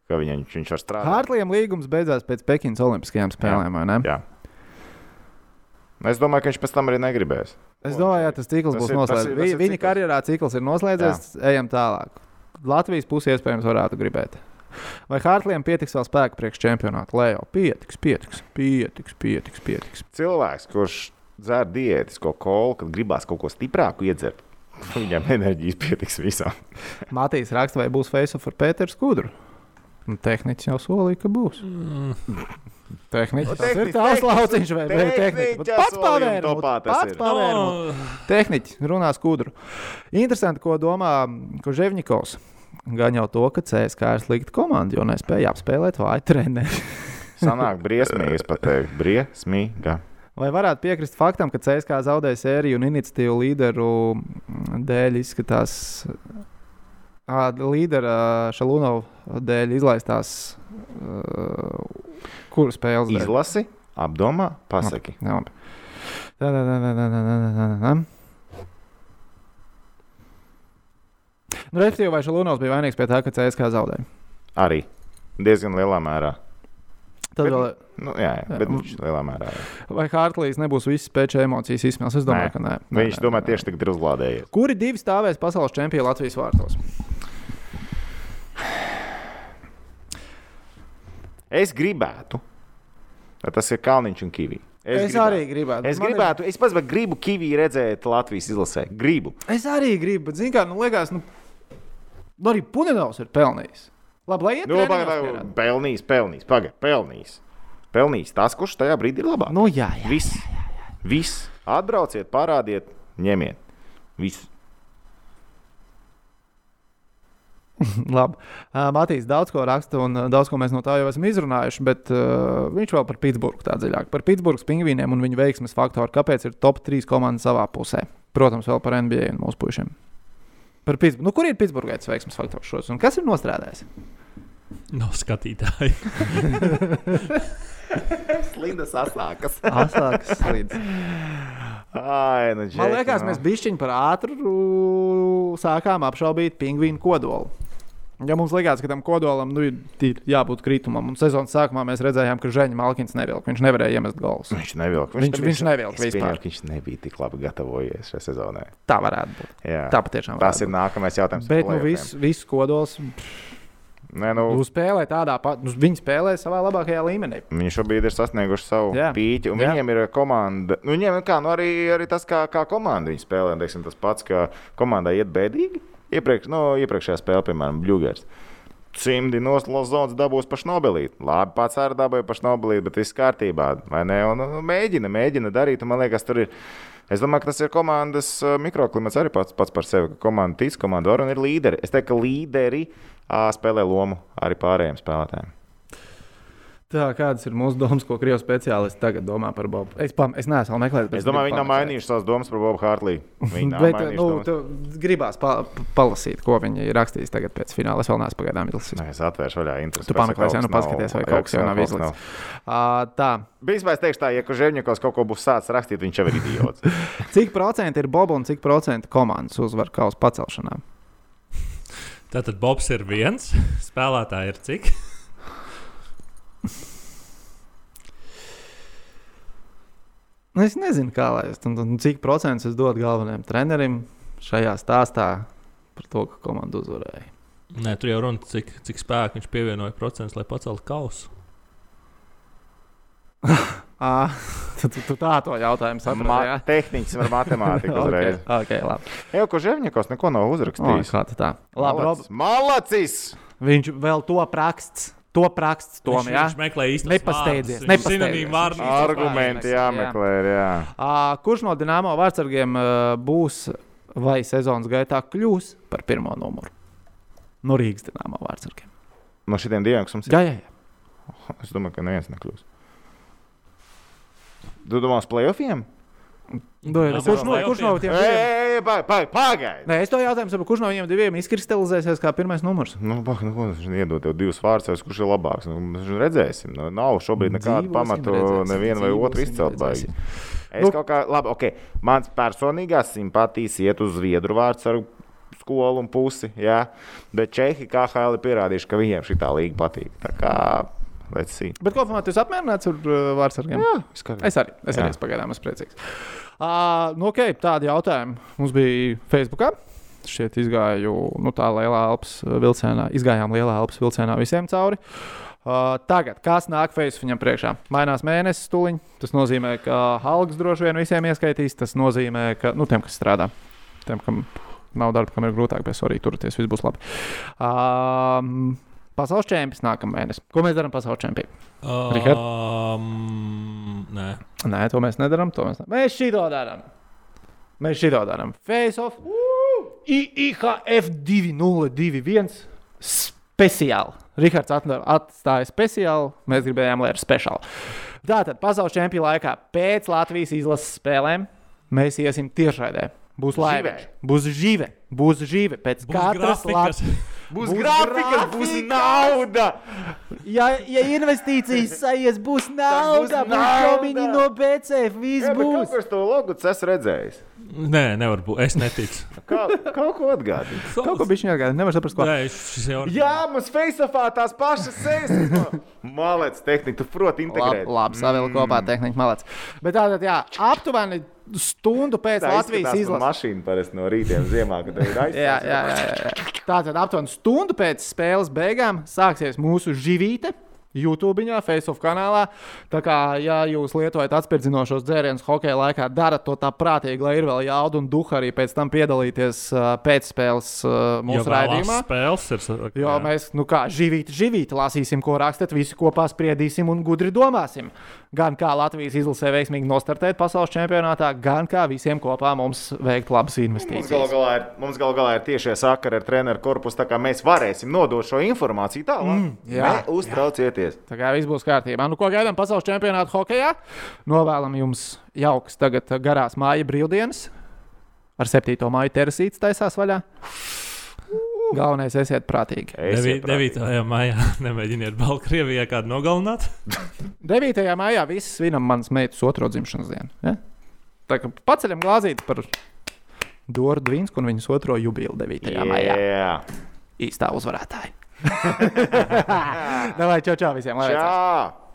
Ka viņam, viņš var strādāt. Hartlījam līgums beidzās pēc Pekinas Olimpiskajām spēlēm, vai ne? Jā. Es domāju, ka viņš pēc tam arī negribēs. Es domāju, ka tas cikls Tas būs noslēdzies. Vi- Viņa karjerā cikls ir noslēdzies, ejam tālāk. Latvijas pusi iespējams varētu gribēt. Vai Hartlīam pietiks vēl spēka priekš čempionāta? Leo, pietiks, pietiks, pietiks, pietiks. pietiks. Cilvēks, kurš dzer diētisko kolu, kad gribās kaut ko stiprāku iedzert, viņam enerģijas pietiks visam. Matīs raksta, vai būs face ar Pēteru Skudru. Nu, Tehnicis jau solīja, ka būs. Tehnicis Nu, tas ir tehniķis, tehniķis, lauciņš vai vai tehniķa Bet Pats solījuma pavēr, topā tas pats ir. pavēr. No, Tehniķis runā skudru. Interesanti, ko domā Koževņikovs. Gan jau to, ka CSK ir slikta komanda, jo nespēja apspēlēt vāju treneri. Sanāk briesmīgi, es pateiktu, briesmīga. Vai varētu piekrist faktam, ka CSK zaudēja sēriju un iniciatīvu līderu dēļ izskatās, līdera Šalunova dēļ izlaistās, uh, Kuru spēles dēļ? Izlasi, apdomā, pasaki. Labi, labi. Da, da, da, da, da, da, da, da. Nu, Respektīvi, vai Šalūnos bija vainīgs pie tā, ka CSK zaudēja? Arī diezgan lielā mērā. Tad bet, vēl... nu, jā, jā, jā. bet viņš lielā mērā. Jā. Vai Hartlīs nebūs visas pēkšņas emocijas izsmēlis? Es domāju, nē. ka nē. nē viņš nē, domā, nē, tieši tagad ir uzlādējies. Kuri divi stāvēs pasaules čempioni Latvijas vārtos? Es gribētu, lai tas ir Kalniņš un Kivī. Es, es gribētu. arī gribētu. Es Man ir- gribētu, es pats gribu Kivī redzēt Latvijas izlasē. Gribu. Es arī gribu, bet, zināmā mērā, nu, liekas, nu, nu arī Punenovs ir pelnījis. Labi, lai iet Nu, treniņos pagaid, pierāda. pelnījis, pelnījis, pagaidi, pelnījis. Pelnījis tas, kurš tajā brīdī ir labāk. Nu, jā, jā. Viss. Viss. Atbrauciet, parādiet, ņemiet. Viss. Labi. Uh, Matīs daudz ko raksta, un daudz ko mēs no tā jau esam izrunājuši, bet uh, viņš vēl par Pitsburgu tā dziļāk. Par Pitsburgas pingvīniem un viņu veiksmes faktoru. Kāpēc ir top 3 komandas savā pusē? Protams, vēl par NBA un mūsu puišiem. Par Pitsburgu. Nu, kur ir Pitsburgā tas veiksmes faktors šos? Un kas ir nostrādājis? no skatītāji. Slindas asākas. Asākas slīdes. Ai, nu, Man liekas, mēs bišķiņi par ātru sākām apšaubīt pingvīnu kodolu. Ja mums liekas, ka tam kodolam nu, ir jābūt kritumam, un sezonas sākumā mēs redzējām, ka Žēņa Malkins nevilka. Viņš nevarēja iemest golus. Viņš nevilka. Viņš- nebija- viņš nevilka vispār. ka Viņš nebija tik labi gatavojies šajā sezonā. Tā varētu būt. Jā. Tā patiešām Tas ir nākamais jautājums. Bet nu, viss, viss kodols Nē, nu, nu, spēlē tādā pat, nu, viņi spēlē savā labākajā līmenī. Viņi šobrīd ir sasnieguši savu Jā. pīķi, un Jā. viņiem ir komanda. Nu, viņiem kā, nu, arī, arī tas, kā, kā komanda viņi spēlē. Teiksim, tas pats, ka komandai iet bēdīgi. Iepriekš, nu, iepriekšējā spēlē, piemēram, Bluegers. Cimdi no Lozonas dabūs pašu Nobelīti. Labi, pats arī dabūja pašu Nobelīti, bet viss kārtībā. vai ne? Un, nu, mēģina, mēģina darīt. Man liekas, tur ir. Es domāju, ka tas ir komandas mikroklimats arī pats, pats par sevi. Komanda tic, komanda var un ir līderi. Es teiktu, ka līderi spēlē lomu arī pārējiem spēlētājiem. Tā, kādas ir mūsu domas, ko krievu speciālisti tagad domā par Bobu? Es, pam, es neesmu meklējis. bet Es domāju, viņi nav mainījuši savas domas par Bobu nav Bet, nu, gribās pa, pa- palasīt, ko viņi ir rakstījis tagad pēc fināla. Es vēl neesmu pagaidām izlasījis. Nē, Es atvēršu vaļā interesi. Tu pameklēsi, ja nu paskaties, vai kaut kas jau nav izlikts. Uh, tā, Principā es teikšu tā, ja Kužēvņikovs kaut ko būs sācis rakstīt, viņš jau ir idiots. cik procenti ir Boba un cik procenti komandas uzvar kausa pacelšanā? Tātad Bobs ir viens, spēlētāji ir cik? Nu, Es nezinu, kā lai es un, un cik procentus es dodu galvenajam trenerim šajā stāstā par to, ka komanda uzvarēja. Nē, tur jau runa, cik, cik spēku viņš pievienoja procentus, lai paceltu kausu. À, tu, tu, tu tā to jautājumu saprati. Ma jā? tehniķis var matemātiku uzreiz. okay, okay, labi. Jau Kužēvņikovs neko nav O, uzrakstījis. kā tā? Labi, Rob, Malacis! Malacis! viņš vēl to raksts. To raksts, Tom, viņš, jā. viņš meklē īstenībā Nepasteidzies, nepasteidzies. Vārdu. Ar- Argumenti jā. jāmeklē, ir, jā. À, kurš no Dienāmo vārdsargiem uh, būs vai sezonas gaitā kļūs par pirmo numuru? No Rīgas Dienāmo vārdsargiem. No šitiem diviem, kas mums ir, Jā, jā, jā. es domāju, ka neviens nekļūs. Tu domā uz playoffiem? Dod, kurš, no, kurš no tiem diviem? Ei, pagaidi! Nē, es to jautāju, saprotu, kurš no viņiem diviem izkristalizēsies kā pirmais numurs. Nu, bah, nu, ko, viņš iedod tev divus vārdus, kurš ir labāks. Nu, mēs redzēsim. Nu, nav šobrīd nekādu pamatu nevienu vai otru izcelt. Es Nu- kaut kā, labi, ok. Mans personīgās simpātijas iet uz Zviedru vārdu ar skolu un pusi. Jā. Bet Čehi kā Haili pierādījuši, ka viņiem šī tā līga patīk. Tā kā, let's see. Bet kopumā esi apmierināts ar uh, vārdsargiem? Jā, skaidrs. Es arī. Es arī esmu pagaidām esmu priecīgs. Uh, nu, okay, tādi jautājumi mums bija Facebook. Šeit izgāju nu, tā lielā Alpas vilcienā, izgājām lielā Alpas vilcienā visiem cauri. Uh, tagad, kas nāk Facebook viņam priekšā? Mainās mēnesis, tuliņ. Tas nozīmē, ka algas droši vien visiem ieskaitīs. Tas nozīmē, ka nu, tiem, kas strādā, tiem, kam nav darba, kam ir grūtāk, bet arī turēties, viss būs labi. Um, pasaules čempions nākamā mēnesī. Ko mēs darām pasaules čempionā? Richard? Um, nē, Nē, to mēs nedarām. To mēs, ne... mēs šito darām. Mēs šito darām. Face off. IHF 2021 speciāli. Rihards atstāja speciāli. Mēs gribējām, lai ir speciāli. Tātad pasaules čempionu laikā pēc Latvijas izlases spēlēm mēs iesim tiešraidē. Būs laiva, būs žive, būs žive. Pēc būs katras. Latvijas. Būs Būs grafikas, būs grafikas. nauda! Ja, ja investīcijas aizies, būs nauda, būs nauda. jobiņi no BCF, viss Jā, bet būs. kas to logu es esmu redzējis. Nē, nevar būt. Es neticu. Kā, kaut ko atgādīt. Kaut ko bija jāgādā, nevar saprast, ko. Nē, šis jau ir. Jā, mums Faceofā tās pašas sejas. Malec, tehnika, tu proti Labi, integrēt. labi savilkt kopā tehniski malāts. Bet tātad, jā, aptuveni stundu pēc Tā Latvijas izlases. mašīna parasti no rītiem ziemā, kad ir jā. Tātad aptuveni stundu pēc spēles beigām sāksies mūsu živīte. YouTube, Facebook kanālā. Tā kā, ja jūs lietojat atspērdzinošos dzērienus hokeja laikā, darat to tā prātīgi, lai ir vēl jauda un duha arī pēc tam piedalīties uh, pēcspēles uh, mūsu raidījumā. spēles ir. Jo jā. mēs, nu kā, živīti, živīti lasīsim, ko rakstat, visi kopā spriedīsim un gudri domāsim. Gan kā Latvijas izlasē veiksmīgi nostartēt pasaules čempionātā, gan kā visiem kopā mums veikt labas Mums gal investīcijas. galā ir, mums gal galā ir tiešie sakari ar treneru korpusu, tā kā mēs varēsim nodot šo informāciju tālāk. Mm, jā, Uztraucieties! Tā kā viss būs kārtībā. Nu, ko gaidām pasaules čempionāta hokeja? Novēlam jums jauks tagad garās māja brīvdienas. Ar 7. māju terasītes taisās vaļā. Galvenais, esiet prātīgi. Esiet prātīgi. 9. maijā nemēģiniet Baltkrievijā kādu nogalināt. 9. maijā viss svinam manas meitas otro dzimšanas dienu. Ja? Tā kā paceļam glāzīti par Doru Dvīnsku un viņas otro jubileju 9. maijā. Jā, Īstā uzvarētāja. Davai, čau, čau visiem! lai veicās! Čau!